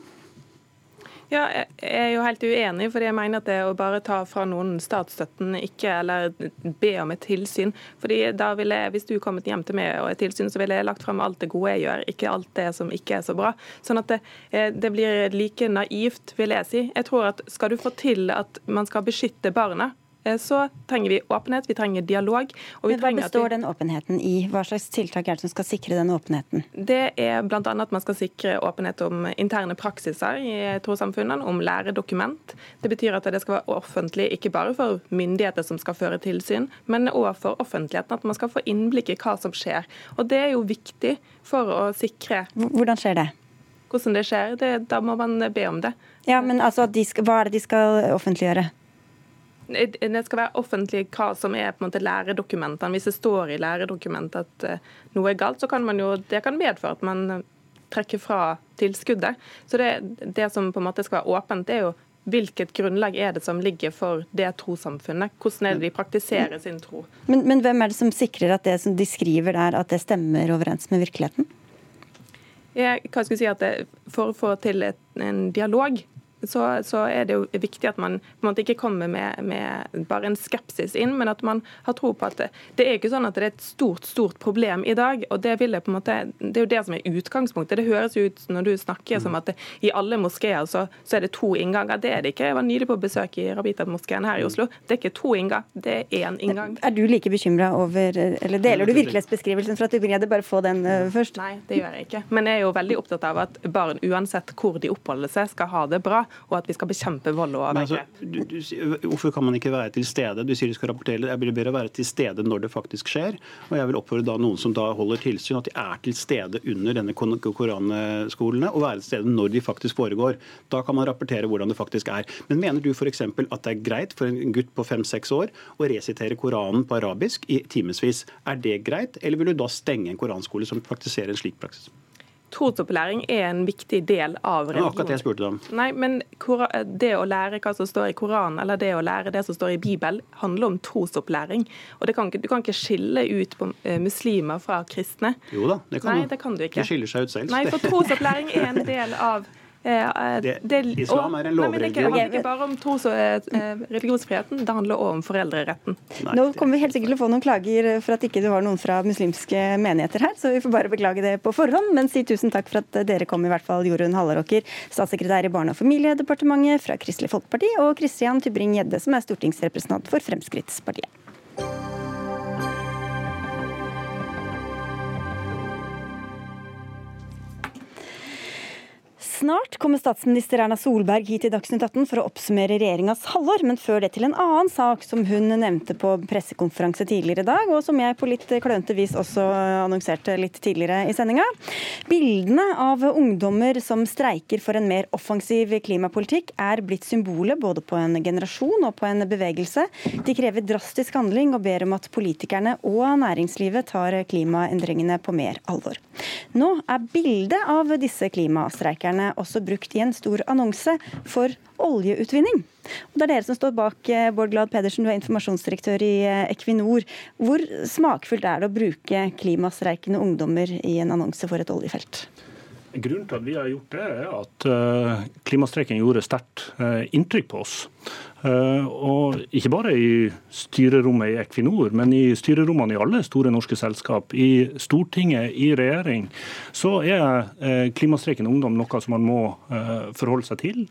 Ja, jeg er jo helt uenig, fordi jeg mener at det å bare ta fra noen statsstøtten, ikke eller be om et tilsyn. Fordi da ville jeg, Hvis du kommet hjem til meg og et tilsyn, så ville jeg lagt frem alt det gode jeg gjør, ikke alt det som ikke er så bra. Sånn at det, eh, det blir like naivt, vil jeg si. Jeg tror at Skal du få til at man skal beskytte barna, så trenger vi åpenhet, vi trenger dialog. Men Hva består den åpenheten i? Hva slags tiltak er det som skal sikre den åpenheten? Det er bl.a. at man skal sikre åpenhet om interne praksiser i trossamfunnene, om læredokument. Det betyr at det skal være offentlig, ikke bare for myndigheter som skal føre tilsyn, men òg for offentligheten. At man skal få innblikk i hva som skjer. Og Det er jo viktig for å sikre Hvordan skjer det? Hvordan det skjer, det, da må man be om det. Ja, men altså, skal, Hva er det de skal offentliggjøre? Det skal være offentlig hva som er på en måte læredokumentene. Hvis det står i læredokumentet at eh, noe er galt, så kan man jo, det kan medføre at man eh, trekker fra tilskuddet. Så det, det som på en måte skal være åpent, det er jo hvilket grunnlag er det som ligger for det trossamfunnet? Hvordan er det de praktiserer sin tro? Men, men, hvem er det som sikrer at det som de skriver der, at det stemmer overens med virkeligheten? Jeg, hva skal jeg si at det, For å få til et, en dialog, så, så, er det jo viktig at man på en måte ikke kommer med, med, bare en skepsis inn, men at man har tro på at det, det, er ikke sånn at det er et stort stort problem i dag. og Det vil jeg på en måte, det er jo det som er utgangspunktet. Det høres jo ut når du snakker som at det, i alle moskeer så, så, er det to innganger. Det er det ikke. Jeg var nylig på besøk i Rabita-moskeen her i Oslo. Det er ikke to innganger, det er én inngang. Er du like bekymra over Eller deler du virkelighetsbeskrivelsen fra Tybring-Gjedde? Bare få den uh, først. Nei, det gjør jeg ikke. Men jeg er jo veldig opptatt av at barn, uansett hvor de oppholder seg, skal ha det bra og at vi skal bekjempe vold og overgrep. Altså, hvorfor kan man ikke være til stede? Du sier du skal rapportere. Jeg blir bedre å være til stede når det faktisk skjer. Og jeg vil oppfordre da noen som da holder tilsyn, at de er til stede under denne koranskolene, og være til stede når de faktisk foregår. Da kan man rapportere hvordan det faktisk er. Men mener du f.eks. at det er greit for en gutt på fem-seks år å resitere Koranen på arabisk i timevis? Er det greit, eller vil du da stenge en koranskole som praktiserer en slik praksis? Trosopplæring er en viktig del av religion. Det var akkurat det jeg spurte om. Nei, men Det å lære hva som står i Koranen, eller det å lære det som står i Bibelen, handler om trosopplæring. Og kan Du kan ikke skille ut på eh, muslimer fra kristne. Jo da, det kan Nei, det kan du ikke. Det skiller seg ut selv. Nei, for [laughs] trosopplæring er en del av det, det, islam er en lovreligion. Det handler ikke bare om tros- og eh, religionsfriheten, det handler også om foreldreretten. Nei. Nå kommer vi helt sikkert til å få noen klager for at ikke du har noen fra muslimske menigheter her, så vi får bare beklage det på forhånd. Men si tusen takk for at dere kom, i hvert fall Jorunn Halleråker, statssekretær i Barne- og familiedepartementet fra Kristelig Folkeparti, og Kristian Tybring-Gjedde, som er stortingsrepresentant for Fremskrittspartiet. Snart kommer statsminister Erna Solberg hit i Dagsnytt 18 for å oppsummere regjeringas halvår, men før det til en annen sak som hun nevnte på pressekonferanse tidligere i dag, og som jeg på litt klønete vis også annonserte litt tidligere i sendinga. Bildene av ungdommer som streiker for en mer offensiv klimapolitikk er blitt symbolet både på en generasjon og på en bevegelse. De krever drastisk handling og ber om at politikerne og næringslivet tar klimaendringene på mer alvor. Nå er bildet av disse klimastreikerne også brukt i en stor annonse for oljeutvinning. Og det er dere som står bak, eh, Bård Glad Pedersen, du er informasjonsdirektør i eh, Equinor. Hvor smakfullt er det å bruke klimastreikende ungdommer i en annonse for et oljefelt? Grunnen til at vi har gjort det, er at uh, klimastreiken gjorde sterkt uh, inntrykk på oss. Uh, og ikke bare i styrerommet i Equinor, men i styrerommene i alle store norske selskap. I Stortinget, i regjering, så er klimastreiken ungdom noe som man må forholde seg til.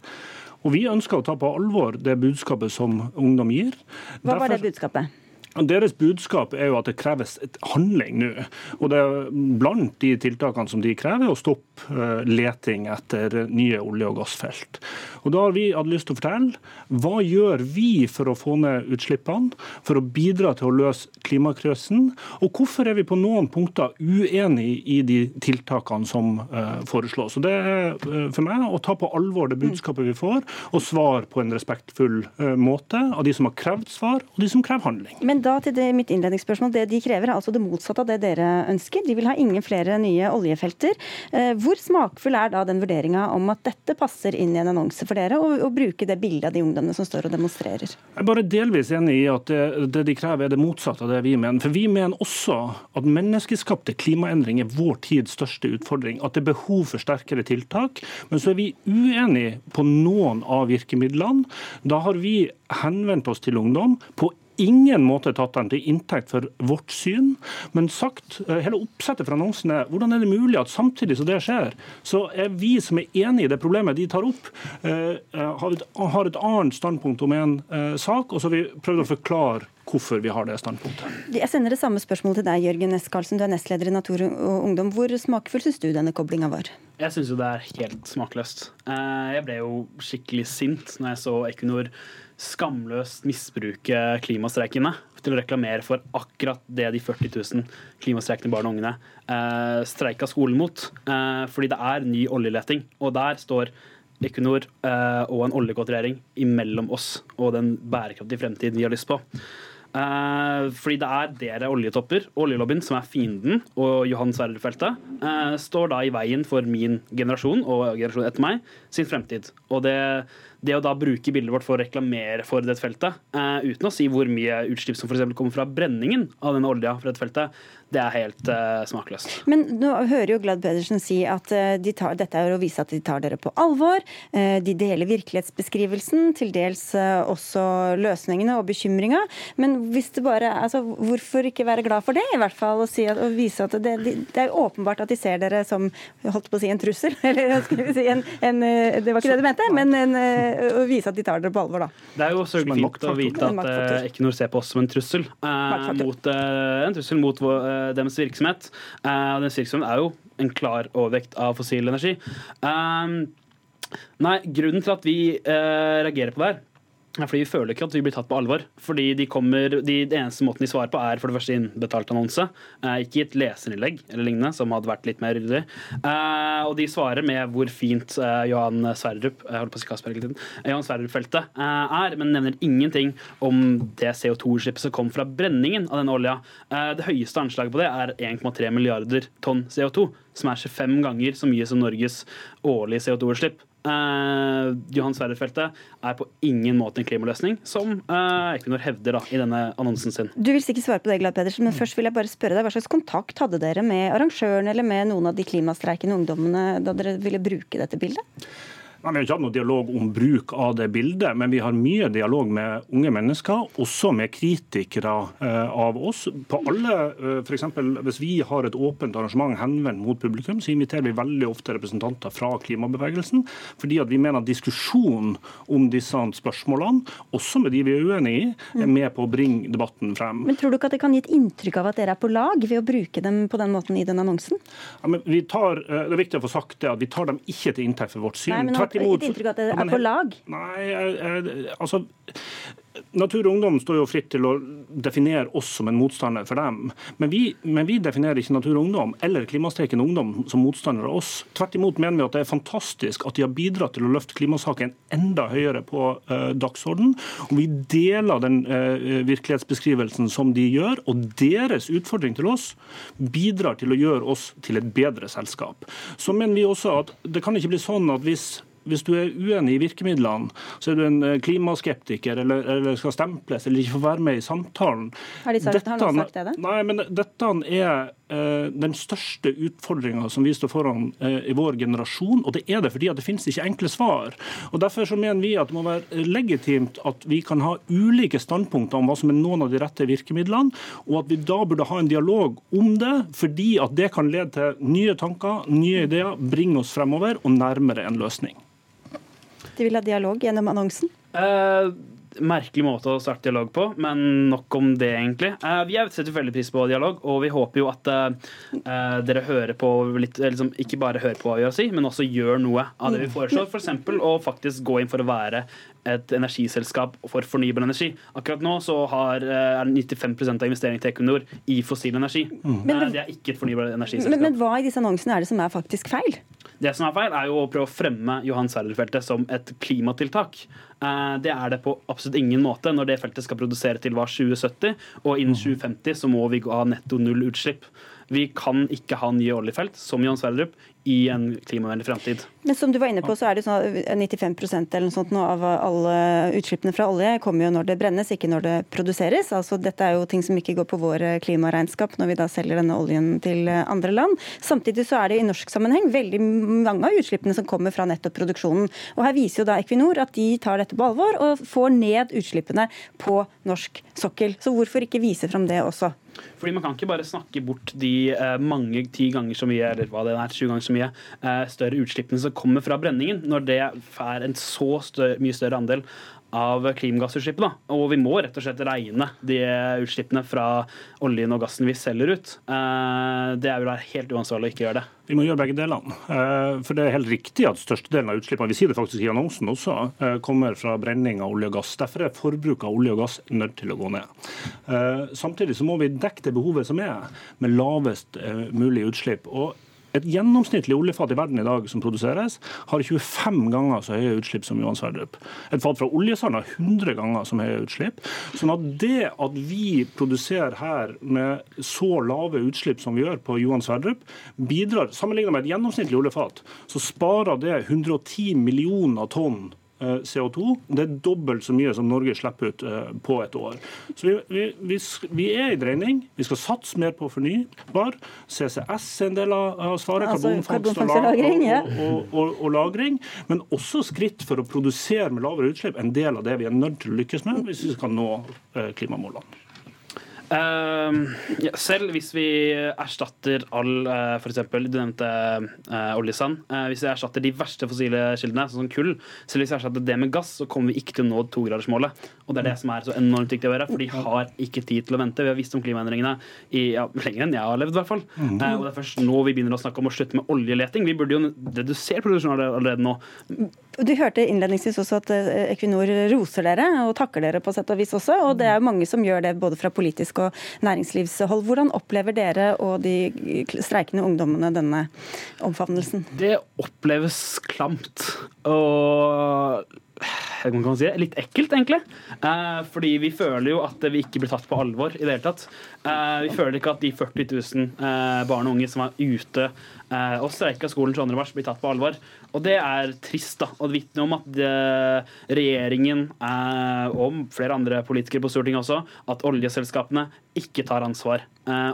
Og vi ønsker å ta på alvor det budskapet som ungdom gir. Hva var det budskapet? Deres budskap er jo at det kreves et handling nå. Og det er Blant de tiltakene som de krever, å stoppe eh, leting etter nye olje- og gassfelt. Og Da har vi hatt lyst til å fortelle hva gjør vi for å få ned utslippene, for å bidra til å løse klimakrisen, og hvorfor er vi på noen punkter uenig i de tiltakene som uh, foreslås. Og Det er uh, for meg å ta på alvor det budskapet vi får, og svar på en respektfull måte av de som har krevd svar, og de som krever handling. Men da til det, mitt innledningsspørsmål. Det de krever, er altså det motsatte av det dere ønsker. De vil ha ingen flere nye oljefelter. Eh, hvor smakfull er da den vurderinga om at dette passer inn i en annonse for dere, og, bruke det bildet av de ungdommene som står og demonstrerer? Jeg er bare delvis enig i at det, det de krever er det motsatte av det vi mener. For vi mener også at menneskeskapte klimaendring er vår tids største utfordring. At det er behov for sterkere tiltak. Men så er vi uenige på noen av virkemidlene. Da har vi henvendt oss til ungdom på ingen måte tatt den til inntekt for vårt syn, men sagt eh, hele oppsettet for annonsen er hvordan er det mulig at samtidig som det skjer, så er vi som er enig i det problemet de tar opp, eh, har et annet standpunkt om en eh, sak, og så har vi prøvd å forklare hvorfor vi har det standpunktet. Jeg sender det samme spørsmålet til deg, Jørgen S. Karlsen. Du er nestleder i Natur og Ungdom. Hvor smakfull syns du denne koblinga var? Jeg syns jo det er helt smakløst. Jeg ble jo skikkelig sint når jeg så Equinor skamløst misbruke klimastreikene til å reklamere for akkurat det de 40 000 klimastreikende barn og ungene eh, streika skolen mot. Eh, fordi det er ny oljeleting. Og der står Equinor eh, og en oljegodtregjering imellom oss og den bærekraftige fremtiden vi har lyst på. Eh, fordi det er dere oljetopper, oljelobbyen, som er fienden, og Johan Sverdrup-feltet eh, står da i veien for min generasjon og generasjonen etter meg sin fremtid. Og det det å da bruke bildet vårt for å reklamere for dette feltet, uh, uten å si hvor mye utslipp som f.eks. kommer fra brenningen av denne olja fra dette feltet, det er helt uh, smakløst. Men nå hører jo Glad Pedersen si at uh, de tar, dette er å vise at de tar dere på alvor. de deler virkelighetsbeskrivelsen, til dels også løsningene og bekymringa. Men hvis det bare, altså, hvorfor ikke være glad for det, i hvert fall, og, si at, og vise at det, det, er åpenbart at de ser dere som holdt på å si en trussel, [laughs] eller skal vi si en, en Det var ikke det du mente, men en å vise at de tar dere på alvor, da. Det er jo også fint å vite at uh, Equinor ser på oss som en trussel. Uh, mot, uh, en trussel mot vår, deres virksomhet. Uh, deres virksomhet er jo en klar overvekt av fossil energi. nei, grunnen til at vi reagerer på det her, fordi Vi føler ikke at vi blir tatt på alvor. Fordi de kommer, de, Det eneste måten de svarer på, er for det første innbetalt annonse. Eh, ikke i et leserinnlegg eller lignende, som hadde vært litt mer ryddig. Eh, og de svarer med hvor fint eh, Johan Sverdrup jeg holdt på å si Kasper hele tiden, Johan Sverdrup-feltet eh, er, men nevner ingenting om det CO2-utslippet som kom fra brenningen av denne olja. Eh, det høyeste anslaget på det er 1,3 milliarder tonn CO2, som er 25 ganger så mye som Norges årlige CO2-utslipp. Uh, Johan Sverdrup-feltet er på ingen måte en klimaløsning, som uh, Equinor hevder da, i denne annonsen sin. Du vil sikkert svare på det, Glad Pedersen, men først vil jeg bare spørre deg, hva slags kontakt hadde dere med arrangøren eller med noen av de klimastreikende ungdommene da dere ville bruke dette bildet? Nei, Vi har ikke hatt noe dialog om bruk av det bildet, men vi har mye dialog med unge mennesker, også med kritikere eh, av oss. På alle, eh, for eksempel, Hvis vi har et åpent arrangement henvendt mot publikum, så inviterer vi veldig ofte representanter fra klimabevegelsen, fordi at vi mener at diskusjon om disse spørsmålene, også med de vi er uenig i, er med på å bringe debatten frem. Men Tror du ikke at det kan gi et inntrykk av at dere er på lag ved å bruke dem på den måten i den annonsen? Ja, men vi tar, eh, det er viktig å få sagt det, at vi tar dem ikke til inntekt for vårt syn. Nei, tvert imot. Ikke inntrykk av at det er på lag? Nei, altså Natur og Ungdom står jo fritt til å definere oss som en motstander for dem. Men vi, men vi definerer ikke Natur og Ungdom eller Klimastreiken Ungdom som motstandere av oss. Tvert imot mener vi at det er fantastisk at de har bidratt til å løfte klimasaken enda høyere på uh, dagsorden. Og vi deler den uh, virkelighetsbeskrivelsen som de gjør, og deres utfordring til oss bidrar til å gjøre oss til et bedre selskap. Så mener vi også at det kan ikke bli sånn at hvis hvis du er uenig i virkemidlene, så er du en eh, klimaskeptiker eller, eller skal stemples eller ikke få være med i samtalen. Har de sagt, dette, har noen sagt det? Nei, men dette er uh, den største utfordringa som vi står foran uh, i vår generasjon. Og det er det fordi det finnes ikke enkle svar. Og Derfor så mener vi at det må være legitimt at vi kan ha ulike standpunkter om hva som er noen av de rette virkemidlene, og at vi da burde ha en dialog om det, fordi at det kan lede til nye tanker, nye ideer, bringe oss fremover og nærmere en løsning. De vil ha dialog gjennom annonsen? Eh, merkelig måte å starte dialog på, men nok om det, egentlig. Eh, vi setter veldig pris på dialog, og vi håper jo at eh, dere hører på litt liksom, Ikke bare hører på hva vi har å si, men også gjør noe av det vi foreslår. F.eks. For å faktisk gå inn for å være et energiselskap for fornybar energi. Akkurat nå så har, er 95% av investeringen til Equinor i fossil energi. Mm. Men, det er ikke et fornybar energiselskap. Men, men hva i disse annonsene er det som er faktisk feil? Det som er feil, er jo å prøve å fremme Johan Sverdrup-feltet som et klimatiltak. Eh, det er det på absolutt ingen måte når det feltet skal produsere til hva 2070, og innen 2050 så må vi ha netto null utslipp. Vi kan ikke ha nye oljefelt som Johan Sverdrup i en klimavennlig framtid. Men som du var inne på, så er det sånn at 95% eller noe sånt nå av alle utslippene fra olje kommer jo når det brennes, ikke når det produseres. Altså Dette er jo ting som ikke går på vår klimaregnskap når vi da selger denne oljen til andre land. Samtidig så er det i norsk sammenheng veldig mange av utslippene som kommer fra nettopp produksjonen. Og Her viser jo da Equinor at de tar dette på alvor og får ned utslippene på norsk sokkel. Så hvorfor ikke vise fram det også? Fordi Man kan ikke bare snakke bort de eh, mange ti ganger så mye, eller hva det er, 20 ganger så mye, eh, større utslippene som kommer fra brenningen, når det er en så større, mye større andel av klimagassutslippene. Og vi må rett og slett regne de utslippene fra oljen og gassen vi selger ut. Det det vil være helt uansvarlig å ikke gjøre det. Vi må gjøre begge delene. Eh, for det er helt riktig at størstedelen av utslippene vi sier det faktisk i annonsen også, eh, kommer fra brenning av olje og gass. Derfor er forbruket av olje og gass nødt til å gå ned. Samtidig så må vi dekke det behovet som er, med lavest mulig utslipp. Og et gjennomsnittlig oljefat i verden i dag som produseres, har 25 ganger så høye utslipp som Johan Sverdrup. Et fat fra oljesand har 100 ganger så høye utslipp. Sånn at det at vi produserer her med så lave utslipp som vi gjør på Johan Sverdrup, bidrar, sammenlignet med et gjennomsnittlig oljefat, så sparer det 110 millioner tonn CO2. Det er dobbelt så mye som Norge slipper ut eh, på et år. Så vi, vi, vi, vi er i dreining. Vi skal satse mer på fornybar. CCS er en del av svaret. Altså, karbonfangst og, lagring, ja. og, og, og, lagring. Men også skritt for å produsere med lavere utslipp. En del av det vi er nødt til å lykkes med hvis vi skal nå eh, klimamålene. Ja, selv hvis vi erstatter all uh, f.eks. du nevnte uh, oljesand. Uh, hvis vi erstatter de verste fossile kildene, sånn som kull, selv hvis vi erstatter det med gass, så kommer vi ikke til å nå togradersmålet. Og det er det som er så enormt viktig å gjøre, for de har ikke tid til å vente. Vi har visst om klimaendringene i, ja, lenger enn jeg har levd, i hvert fall. Mm. og det er først nå vi begynner å snakke om å slutte med oljeleting. Vi burde jo redusere produksjonen allerede nå. Du hørte innledningsvis også at Equinor roser dere og takker dere på sett og vis også. Og det er jo mange som gjør det både fra politisk og næringslivshold. Hvordan opplever dere og de streikende ungdommene denne omfavnelsen? Det oppleves klamt. Og si, litt ekkelt, egentlig. Eh, fordi vi føler jo at vi ikke blir tatt på alvor i det hele tatt. Eh, vi føler ikke at de 40 000 eh, barn og unge som er ute eh, og streika skolen 22. mars, blir tatt på alvor. Og det er trist, da. Og det vitner om at eh, regjeringen eh, og flere andre politikere på Stortinget også, at oljeselskapene ikke tar ansvar.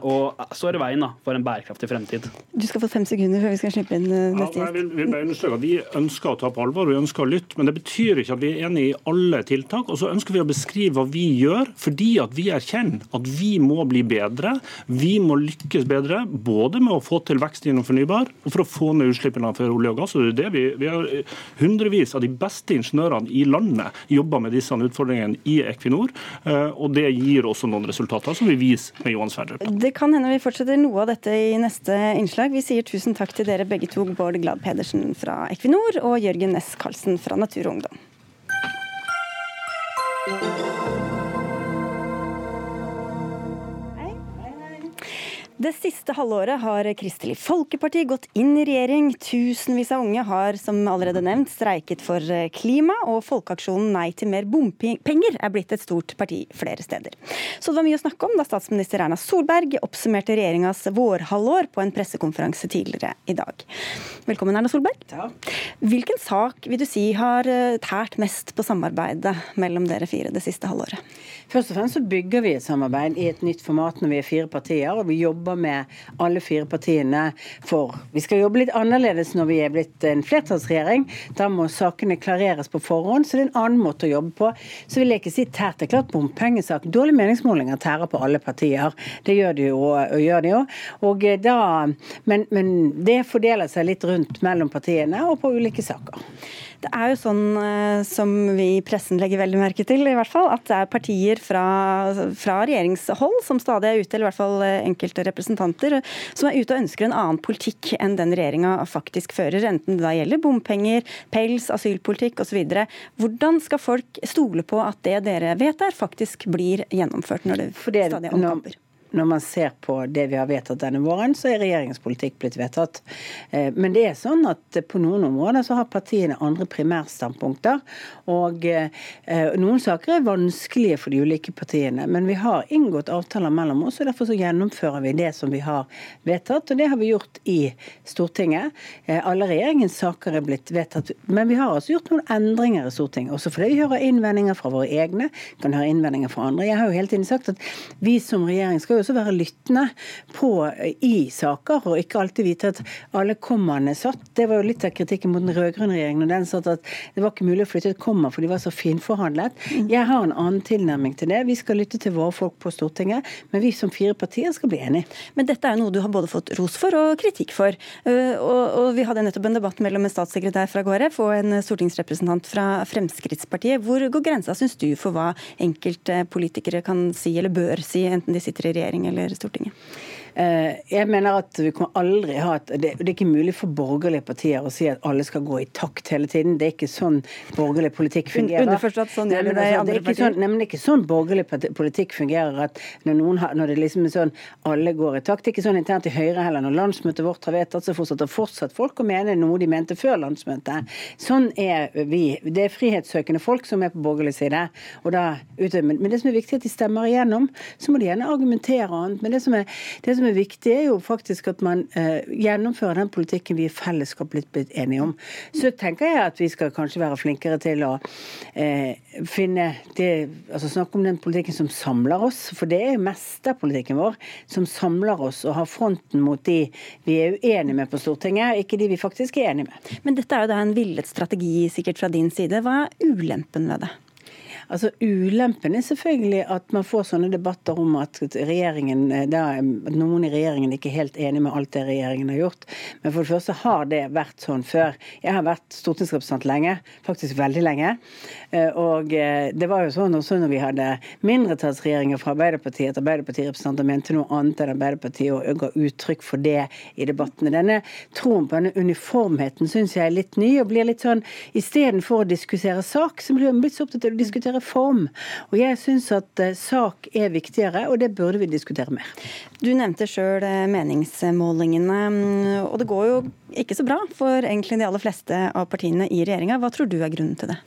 og og står i veien da, for en bærekraftig fremtid. Du skal få fem sekunder før vi skal slippe inn eh, neste gjest. Ja, understreke at Vi ønsker å ta på alvor, vi ønsker å lytte. Men det betyr ikke at vi er enig i alle tiltak. Og så ønsker vi å beskrive hva vi gjør, fordi at vi erkjenner at vi må bli bedre. Vi må lykkes bedre, både med å få til vekst gjennom fornybar, og for å få ned utslippene for olje og gass. og det vi, vi har Hundrevis av de beste ingeniørene i landet jobber med disse utfordringene i Equinor, eh, og det gir også noen resultater som vi viser med Johan Sverdrup. Det kan hende vi fortsetter noe av dette i neste innslag. Vi sier tusen takk til dere begge to, Bård Glad Pedersen fra Equinor og Jørgen Næss Karlsen fra Natur og Ungdom. Det siste halvåret har Kristelig Folkeparti gått inn i regjering. Tusenvis av unge har, som allerede nevnt, streiket for klima, og folkeaksjonen Nei til mer bompenger er blitt et stort parti flere steder. Så det var mye å snakke om da statsminister Erna Solberg oppsummerte regjeringas vårhalvår på en pressekonferanse tidligere i dag. Velkommen, Erna Solberg. Ja. Hvilken sak vil du si har eh, tært mest på samarbeidet mellom dere fire det siste halvåret? Først og fremst så bygger vi et samarbeid i et nytt format når vi er fire partier, og vi jobber med alle fire partiene for Vi skal jobbe litt annerledes når vi er blitt en flertallsregjering. Da må sakene klareres på forhånd, så det er en annen måte å jobbe på. Så vil jeg ikke si tært. Det er klart bompengesak. Dårlige meningsmålinger tærer på alle partier. Det gjør de jo. Og gjør de jo. Og da, men, men det fordeler seg litt rundt mellom partiene og på ulike saker. Det er jo sånn eh, som vi i pressen legger veldig merke til, i hvert fall, at det er partier fra, fra regjeringshold som stadig er ute, eller i hvert fall eh, enkelte representanter, som er ute og ønsker en annen politikk enn den regjeringa faktisk fører. Enten det da gjelder bompenger, pels, asylpolitikk osv. Hvordan skal folk stole på at det dere vet er, faktisk blir gjennomført når det, stadig er omkamper? Når man ser på det vi har vedtatt denne våren, så er regjeringens politikk blitt vedtatt. Eh, men det er sånn at på noen områder så har partiene andre primærstandpunkter. Og eh, noen saker er vanskelige for de ulike partiene. Men vi har inngått avtaler mellom oss, og derfor så gjennomfører vi det som vi har vedtatt. Og det har vi gjort i Stortinget. Eh, alle regjeringens saker er blitt vedtatt. Men vi har altså gjort noen endringer i Stortinget. Også fordi vi hører innvendinger fra våre egne, kan høre innvendinger fra andre. Jeg har jo hele tiden sagt at vi som regjering skal jo også være lyttende på i saker, og ikke alltid vite at alle kommaene satt. Det var jo litt av kritikken mot den rød-grønne regjeringen. og den satt at Det var ikke mulig å flytte et komma, for de var så finforhandlet. Jeg har en annen tilnærming til det. Vi skal lytte til våre folk på Stortinget, men vi som fire partier skal bli enige. Men dette er jo noe du har både fått ros for og kritikk for. Uh, og, og vi hadde nettopp en debatt mellom en statssekretær fra KrF og en stortingsrepresentant fra Fremskrittspartiet. Hvor går grensa, syns du, for hva enkelte politikere kan si eller bør si, enten de sitter i regjering eller Stortinget? Eh, jeg mener at vi kommer aldri ha et, det, det, er ikke mulig for borgerlige partier å si at alle skal gå i takt hele tiden. Det er ikke sånn borgerlig politikk fungerer. Underforstått sånn gjør det i andre partier. Sånn, nemlig ikke sånn borgerlig politikk fungerer at når, noen har, når det liksom er sånn alle går i takt. Det er ikke sånn internt i Høyre heller. Når landsmøtet vårt har vedtatt, så fortsetter fortsatt folk å mene noe de mente før landsmøtet. Sånn er vi. Det er frihetssøkende folk som er på borgerlig side. Da, men det som er viktig, er at de stemmer igjennom. Så må de gjerne argumentere annet. Men det som er, det som er viktig, er jo faktisk at man eh, gjennomfører den politikken vi i fellesskap blitt, blitt enige om. Så tenker jeg at vi skal kanskje være flinkere til å eh, finne det, altså snakke om den politikken som samler oss, for det er mest av politikken vår som samler oss og har fronten mot de vi er uenige med på Stortinget, ikke de vi faktisk er enige med. Men dette er jo da en villet strategi sikkert fra din side. Hva er ulempen ved det? Altså Ulempen er selvfølgelig at man får sånne debatter om at, regjeringen, eh, da, noen i regjeringen ikke er helt enig med alt det regjeringen har gjort. Men for det første har det vært sånn før. Jeg har vært stortingsrepresentant lenge, faktisk veldig lenge. Eh, og eh, det var jo sånn også når vi hadde mindretallsregjeringer fra Arbeiderpartiet, at Arbeiderpartirepresentanter mente noe annet enn Arbeiderpartiet og ga uttrykk for det i debattene. Denne troen på denne uniformheten syns jeg er litt ny, og blir litt sånn istedenfor å diskutere sak, så blir man blitt så opptatt av å diskutere reform. Og jeg syns at uh, sak er viktigere, og det burde vi diskutere mer. Du nevnte sjøl eh, meningsmålingene, mm, og det går jo ikke så bra for egentlig de aller fleste av partiene i regjeringa. Hva tror du er grunnen til det?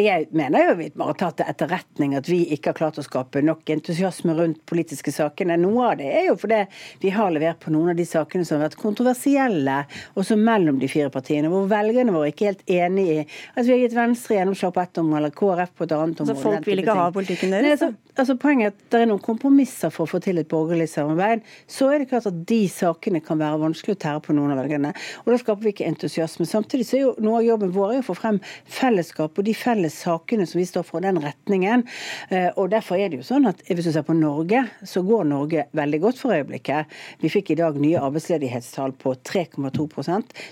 Jeg mener jo vi har tatt til etterretning at vi ikke har klart å skape nok entusiasme rundt politiske sakene. Noe av det er jo fordi vi har levert på noen av de sakene som har vært kontroversielle, også mellom de fire partiene, hvor velgerne våre ikke er helt enig i at vi har gitt Venstre gjennomslag på ett område, eller KrF på et annet område. Så folk vil ikke ha politikken deres? Nei, altså, altså, poenget er at det er noen kompromisser for å få til et borgerlig samarbeid. Så er det klart at de sakene kan være vanskelig å tære på noen av velgerne. Og da skaper vi ikke entusiasme. Samtidig så er jo noe av jobben vår å få frem fellesskap og de felles sakene som vi står for, den retningen. Eh, og derfor er det jo sånn at hvis du ser på Norge, så går Norge veldig godt for øyeblikket. Vi fikk i dag nye arbeidsledighetstall på 3,2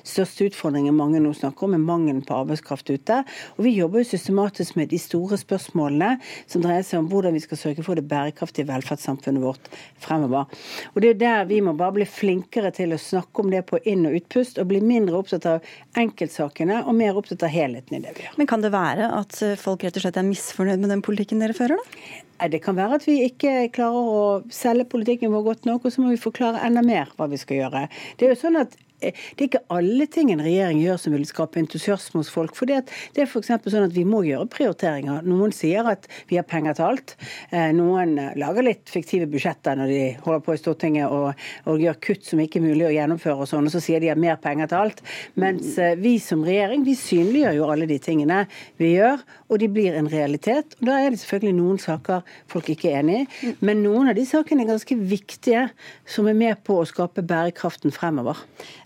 Største utfordringen mange nå snakker om, er mangelen på arbeidskraft ute. Og vi jobber jo systematisk med de store spørsmålene som dreier seg om hvordan vi skal sørge for det bærekraftige velferdssamfunnet vårt fremover. Og det er der vi må bare bli flinkere til å snakke om det på inn- og utpust, og bli mindre opptatt av enkeltsakene og mer opptatt av helheten i det vi gjør. Men kan det være at folk rett og slett er misfornøyd med den politikken dere fører, da? Det kan være at vi ikke klarer å selge politikken vår godt nok, og så må vi forklare enda mer hva vi skal gjøre. Det er jo sånn at det er ikke alle ting en regjering gjør som vil skape entusiasme hos folk. For det er f.eks. sånn at vi må gjøre prioriteringer. Noen sier at vi har penger til alt. Eh, noen lager litt fiktive budsjetter når de holder på i Stortinget og, og gjør kutt som ikke er mulig å gjennomføre og sånn, og så sier de har mer penger til alt. Mens eh, vi som regjering, vi synliggjør jo alle de tingene vi gjør, og de blir en realitet. Og da er det selvfølgelig noen saker folk ikke er enig i, men noen av de sakene er ganske viktige, som er med på å skape bærekraften fremover.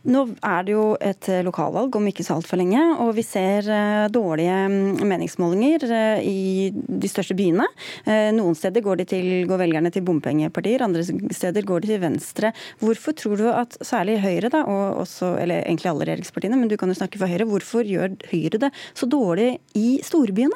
Nå er det jo et eh, lokalvalg om ikke så altfor lenge, og vi ser eh, dårlige mm, meningsmålinger eh, i de største byene. Noen steder går, til, går velgerne til bompengepartier, andre steder går de til Venstre. Hvorfor tror du at særlig Høyre, da, og også, eller egentlig alle regjeringspartiene, men du kan jo snakke for Høyre, hvorfor gjør Høyre det så dårlig i storbyene?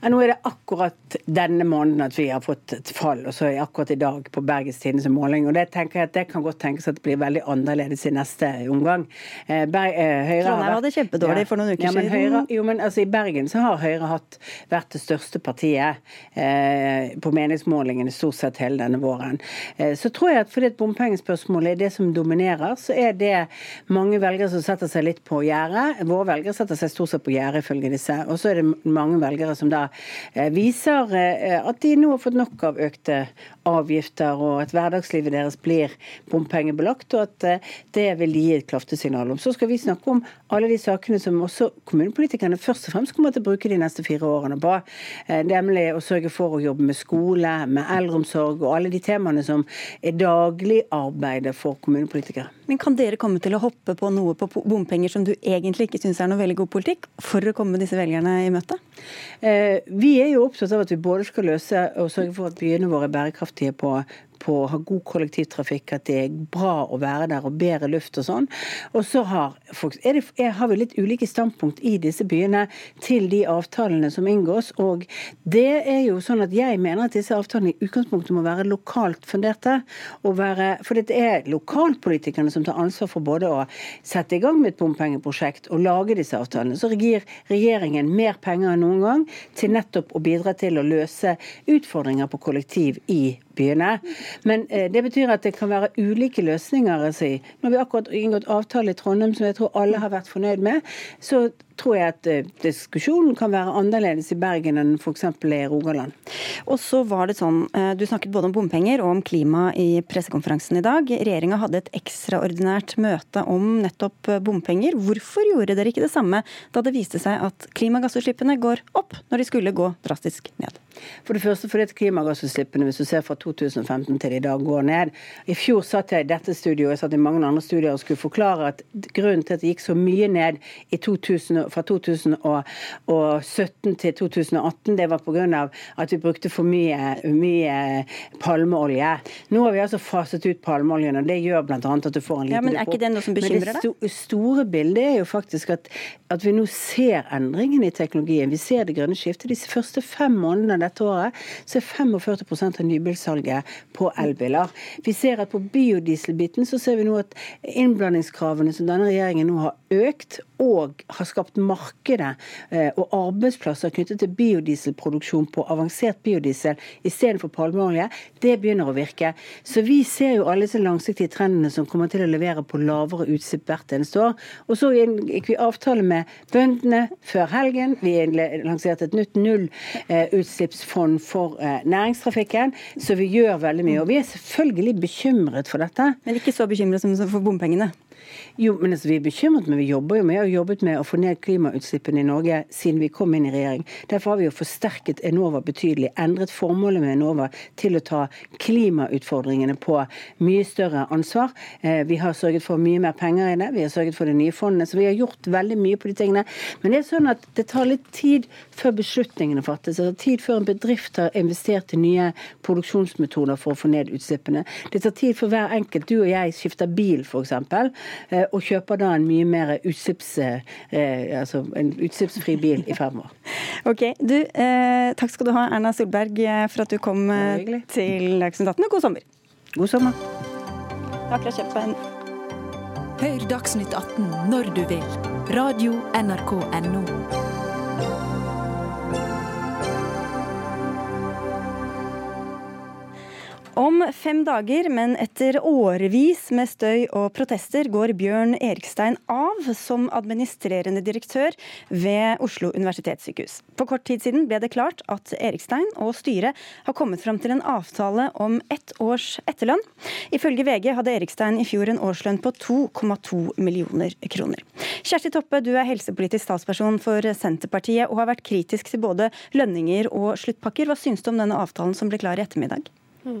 Ja, nå er det akkurat denne måneden at vi har fått et fall, og så er det akkurat i dag på Bergens Tidendes måling. og Det tenker jeg at det kan godt tenkes at det blir veldig annerledes i neste omgang. Eh, eh, Trondheim hadde kjempedårlig ja, for noen uker ja, siden. Høyre, jo, men altså, I Bergen så har Høyre hatt, vært det største partiet eh, på meningsmålingene stort sett hele denne våren. Eh, så tror jeg at fordi at bompengespørsmålet er det som dominerer, så er det mange velgere som setter seg litt på gjerdet. Våre velgere setter seg stort sett på gjerdet, ifølge disse. Og så er det mange velgere som da viser eh, at de nå har fått nok av økte avgifter, og at hverdagslivet deres blir bompengebelagt, og at eh, det vil de gi et kraftig signal om. Så skal vi snakke om alle de sakene som også kommunepolitikerne først og fremst kommer til å bruke de neste fire årene på, nemlig å sørge for å jobbe med skole, med eldreomsorg og alle de temaene som er dagligarbeidet for kommunepolitikere. Men kan dere komme til å hoppe på noe på bompenger som du egentlig ikke syns er noe veldig god politikk, for å komme disse velgerne i møte? Eh, vi er jo opptatt av at vi både skal løse og sørge for at byene våre er bærekraftige på på å ha god kollektivtrafikk, at det er bra å være der og bedre luft og sånn. Og så har, folk, det, har vi litt ulike standpunkt i disse byene til de avtalene som inngås. Og det er jo sånn at jeg mener at disse avtalene i utgangspunktet må være lokalt funderte. Være, for det er lokalpolitikerne som tar ansvar for både å sette i gang med et bompengeprosjekt og lage disse avtalene. Så gir regjeringen mer penger enn noen gang til nettopp å bidra til å løse utfordringer på kollektiv i byene. Men eh, det betyr at det kan være ulike løsninger. Si. Når vi akkurat inngått avtale i Trondheim som jeg tror alle har vært fornøyd med. Så tror jeg at eh, diskusjonen kan være annerledes i Bergen enn f.eks. i Rogaland. Og så var det sånn, eh, Du snakket både om bompenger og om klima i pressekonferansen i dag. Regjeringa hadde et ekstraordinært møte om nettopp bompenger. Hvorfor gjorde dere ikke det samme da det viste seg at klimagassutslippene går opp når de skulle gå drastisk ned? For det første fordi at klimagassutslippene hvis du ser fra 2015 til i dag går ned. I fjor satt jeg i dette studioet jeg satt i mange andre studier og skulle forklare at grunnen til at det gikk så mye ned i 2000, fra 2017 til 2018, det var pga. at vi brukte for mye, mye, palmeolje. Nå har vi altså faset ut palmeoljen, og det gjør bl.a. at du får en liten ja, Men er ikke det noe som bekymrer deg? Men det store bildet er jo faktisk at, at vi nå ser endringene i teknologien. Vi ser det grønne skiftet. De første fem månedene av dette året så er 45% av nybilsalget på elbiler. Vi ser at på biodieselbiten så ser vi nå at innblandingskravene som denne regjeringen nå har økt, og har skapt markedet eh, og arbeidsplasser knyttet til biodieselproduksjon på avansert biodiesel istedenfor palmeolje, det begynner å virke. Så vi ser jo alle disse langsiktige trendene som kommer til å levere på lavere utslipp hvert eneste år. Og så gikk vi avtale med bøndene før helgen. Vi lanserte et nytt nullutslippsfond for eh, næringstrafikken, så vi gjør veldig mye. Og vi er selvfølgelig bekymret for dette. Men ikke så bekymret som for bompengene? Jo, men altså, Vi er bekymret, men vi jobber jo med og jobbet med å få ned klimautslippene i Norge siden vi kom inn i regjering. Derfor har vi jo forsterket Enova betydelig, endret formålet med Enova til å ta klimautfordringene på mye større ansvar. Eh, vi har sørget for mye mer penger i det, vi har sørget for de nye fondene. Så vi har gjort veldig mye på de tingene. Men det er sånn at det tar litt tid før beslutningene fattes. Det tar tid før en bedrift har investert i nye produksjonsmetoder for å få ned utslippene. Det tar tid for hver enkelt. Du og jeg skifter bil, f.eks. Eh, og kjøper da en mye mer utslipps, eh, altså en utslippsfri bil i fremover. [laughs] ok, du, eh, Takk skal du ha, Erna Solberg, eh, for at du kom til Dagsnytt 18, og god sommer. God sommer. Takk, for kjøpen. en Hør Dagsnytt 18 når du vil. Radio NRK Radio.nrk.no. Om fem dager, men etter årevis med støy og protester, går Bjørn Erikstein av som administrerende direktør ved Oslo universitetssykehus. For kort tid siden ble det klart at Erikstein og styret har kommet fram til en avtale om ett års etterlønn. Ifølge VG hadde Erikstein i fjor en årslønn på 2,2 millioner kroner. Kjersti Toppe, du er helsepolitisk statsperson for Senterpartiet og har vært kritisk til både lønninger og sluttpakker. Hva syns du om denne avtalen som ble klar i ettermiddag? Mm.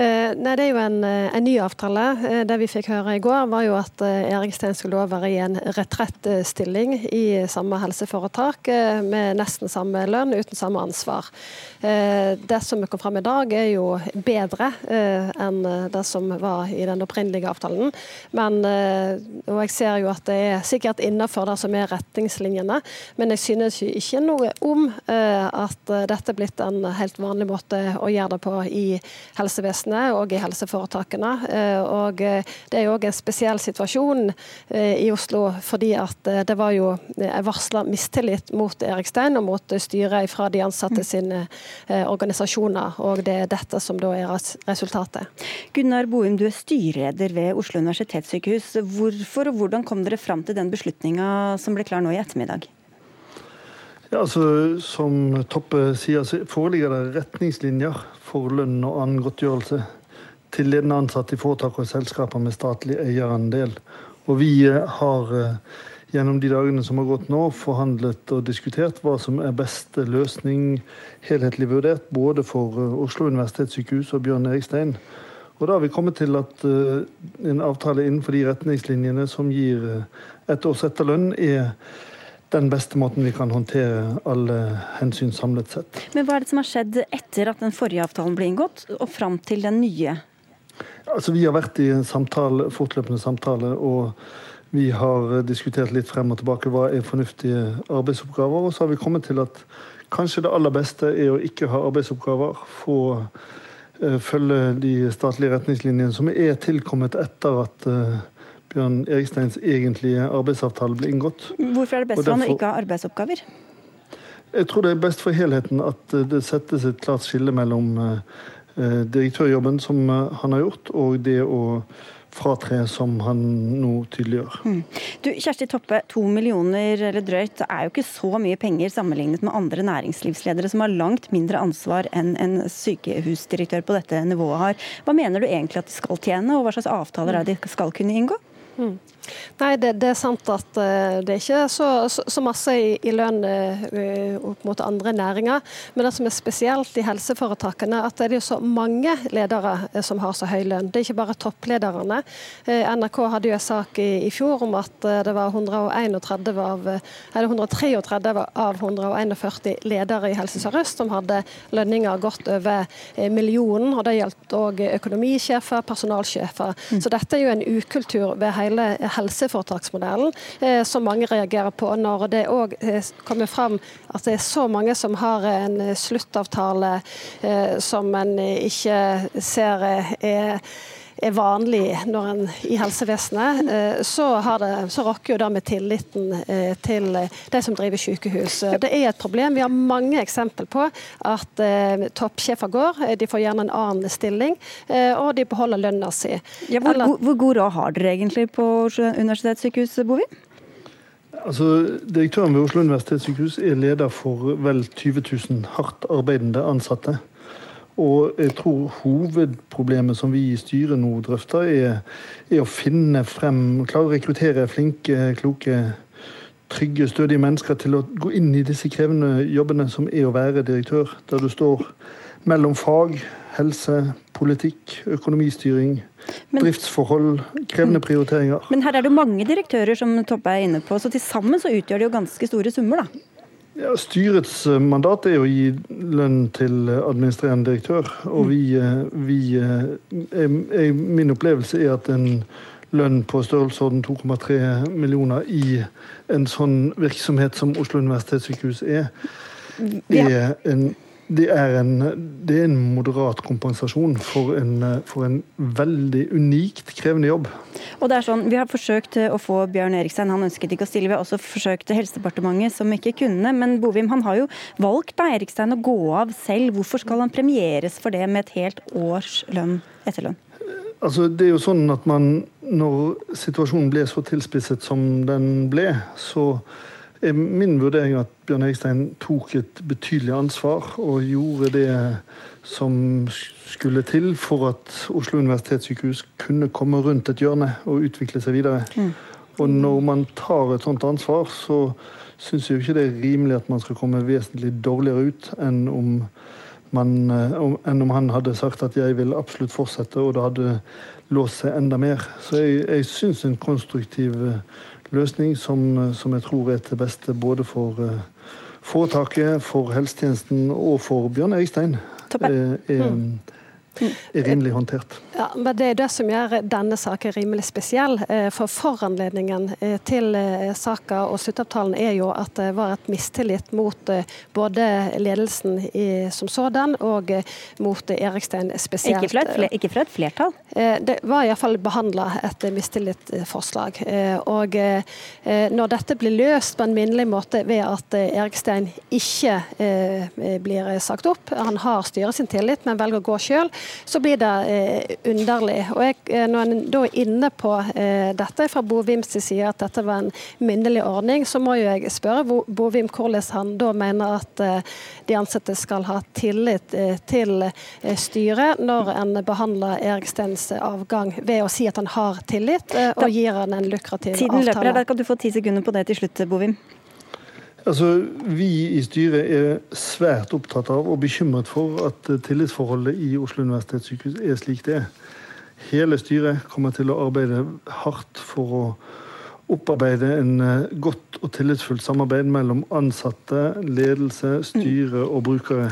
Eh, nei, Det er jo en, eh, en, ny avtale. Eh, det vi fikk høre i går, var jo at Erik Stein skulle være i en retrettstilling i samme helseforetak, med nesten samme lønn, uten samme ansvar. Det som kom fram i dag, er jo bedre enn det som var i den opprinnelige avtalen. Men, og jeg ser jo at det er sikkert innenfor det som er retningslinjene, men jeg synes jo ikke noe om at dette er blitt en helt vanlig måte å gjøre det på i helsevesenet helsevesenet og i helseforetakene. Eh, og eh, det er jo òg en spesiell situasjon eh, i Oslo, fordi at det var jo varsla mistillit mot Erik Stein og mot styret fra de ansatte sine organisasjoner. Og det er dette som da er resultatet. Gunnar Boum, du er styreleder ved Oslo universitetssykehus. Hvorfor og hvordan kom dere fram til den beslutninga som ble klar nå i ettermiddag? Ja, altså, Som Toppe sier, så foreligger det retningslinjer for lønn og annen godtgjørelse til ledende ansatte i foretak og selskaper med statlig eierandel. Og vi eh, har eh, gjennom de dagene som har gått nå, forhandlet og diskutert hva som er beste løsning, helhetlig vurdert, både for eh, Oslo universitetssykehus og Bjørn Erikstein. Og da har vi kommet til at en avtale innenfor de retningslinjene som gir ett års etterlønn, er den beste måten vi kan håndtere alle hensyn samlet sett. Men Hva er det som har skjedd etter at den forrige avtalen ble inngått, og fram til den nye? Altså, Vi har vært i en samtale, fortløpende samtale, og vi har diskutert litt frem og tilbake hva er fornuftige arbeidsoppgaver. Og så har vi kommet til at kanskje det aller beste er å ikke ha arbeidsoppgaver. Få uh, følge de statlige retningslinjene som er tilkommet etter at uh, Bjørn Eriksteins egentlige arbeidsavtale ble inngått. Hvorfor er det best for han å ikke ha arbeidsoppgaver? Jeg tror det er best for helheten at eh, det settes et klart skille mellom eh, eh, direktørjobben som han har gjort, og det å fratre som han nå tydeliggjør. Mm. Du, Kjersti Toppe, to millioner eller drøyt er jo ikke så mye penger sammenlignet med andre næringslivsledere som har langt mindre ansvar enn en sykehusdirektør på dette nivået har. Hva mener du egentlig at de skal tjene, og hva slags avtaler er de skal kunne inngå? Mm. Nei, det, det, er sant at uh, det er ikke så, så, så masse i, i lønn uh, opp mot andre næringer. Men det som er spesielt i helseforetakene, at det er så mange ledere uh, som har så høy lønn. Det er ikke bare topplederne. NRK hadde jo en sak i, i fjor om at det var 131 av, 133 av 141 ledere i Helse Sør-Øst som hadde lønninger godt over millionen. og Det gjaldt òg økonomisjefer, personalsjefer. Mm. Så dette er jo en ukultur ved hele helseforetaksmodellen eh, som mange reagerer på. Når det òg eh, kommer fram at det er så mange som har en sluttavtale eh, som en ikke ser er er vanlig når en, i helsevesenet, eh, så, det, så rokker jo det med tilliten eh, til de som driver sykehus. Det er et problem. Vi har mange eksempel på at eh, toppsjefer går, de får gjerne en annen stilling, og de beholder lønna si. Ja, hvor, Eller, hvor god råd har dere egentlig på universitetssykehus, Bovim? Altså, Direktøren ved Oslo universitetssykehus er leder for vel 20 000 hardt arbeidende ansatte. Og jeg tror hovedproblemet som vi i styret nå drøfter, er, er å finne frem Klare å rekruttere flinke, kloke, trygge, stødige mennesker til å gå inn i disse krevende jobbene som er å være direktør. Der du står mellom fag, helse, politikk, økonomistyring, men, driftsforhold, krevende prioriteringer. Men her er det mange direktører som Toppe er inne på, så til sammen så utgjør det jo ganske store summer, da? Ja, Styrets eh, mandat er å gi lønn til administrerende direktør. Og vi, eh, vi er, Min opplevelse er at en lønn på størrelsesorden 2,3 millioner i en sånn virksomhet som Oslo universitetssykehus er, er en det er, en, det er en moderat kompensasjon for en, for en, veldig unikt krevende jobb. Og det er sånn, Vi har forsøkt å få Bjørn Erikstein, han ønsket ikke å stille. Vi har også forsøkt Helsedepartementet, som ikke kunne. Men Bovim han har jo valgt da Erikstein å gå av selv. Hvorfor skal han premieres for det med et helt års lønn, etterlønn? Altså, det er jo sånn at man, Når situasjonen ble så tilspisset som den ble, så min vurdering at Bjørn Hegstein tok et betydelig ansvar og gjorde det som skulle til for at Oslo universitetssykehus kunne komme rundt et hjørne og utvikle seg videre. Mm. Og når man tar et sånt ansvar, så syns jeg ikke det er rimelig at man skal komme vesentlig dårligere ut enn om man, enn om han hadde sagt at jeg vil absolutt fortsette, og det hadde låst seg enda mer. Så jeg, jeg syns en konstruktiv løsning som, som, jeg tror er til beste både for foretaket, for helsetjenesten og for Bjørn Erikstein, er, er, er rimelig håndtert. Ja, men Det er det som gjør denne saken rimelig spesiell. Eh, for Foranledningen eh, til saken saka og sluttavtalen er jo at det var et mistillit mot både ledelsen som sådan og mot Erikstein spesielt. Ikke fra et, ikke fra et flertall? Det var iallfall behandla et mistillitsforslag. Og når dette blir løst på en minnelig måte ved at Erikstein ikke blir sagt opp, han har styret sin tillit, men velger å gå sjøl, så blir det underlig. Og jeg, eh, Når en da er inne på eh, dette fra Bovims side, at dette var en minnelig ordning, så må jo jeg spørre Bovim hvordan han da mener at eh, de ansatte skal ha tillit eh, til eh, styret når en behandler Erik Stens avgang ved å si at han har tillit eh, og gir han en lukrativ Tiden avtale. Løper, da kan du få ti sekunder på det til slutt, Bovim. Altså, Vi i styret er svært opptatt av og bekymret for at tillitsforholdet i Oslo universitetssykehus er slik det er. Hele styret kommer til å arbeide hardt for å opparbeide en eh, godt og tillitsfullt samarbeid mellom ansatte, ledelse, styre og brukere.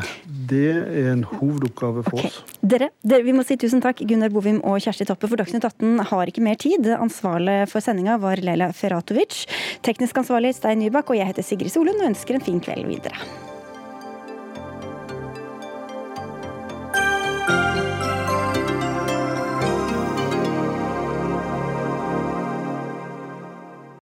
Det er en hovedoppgave for okay. oss. Dere, dere, vi må si tusen takk, Gunnar Bovim og Kjersti Toppe, for Dagsnytt 18 har ikke mer tid. Ansvarlig for sendinga var Leila Feratovic. Teknisk ansvarlig Stein Nybakk, og jeg heter Sigrid Solund og ønsker en fin kveld videre.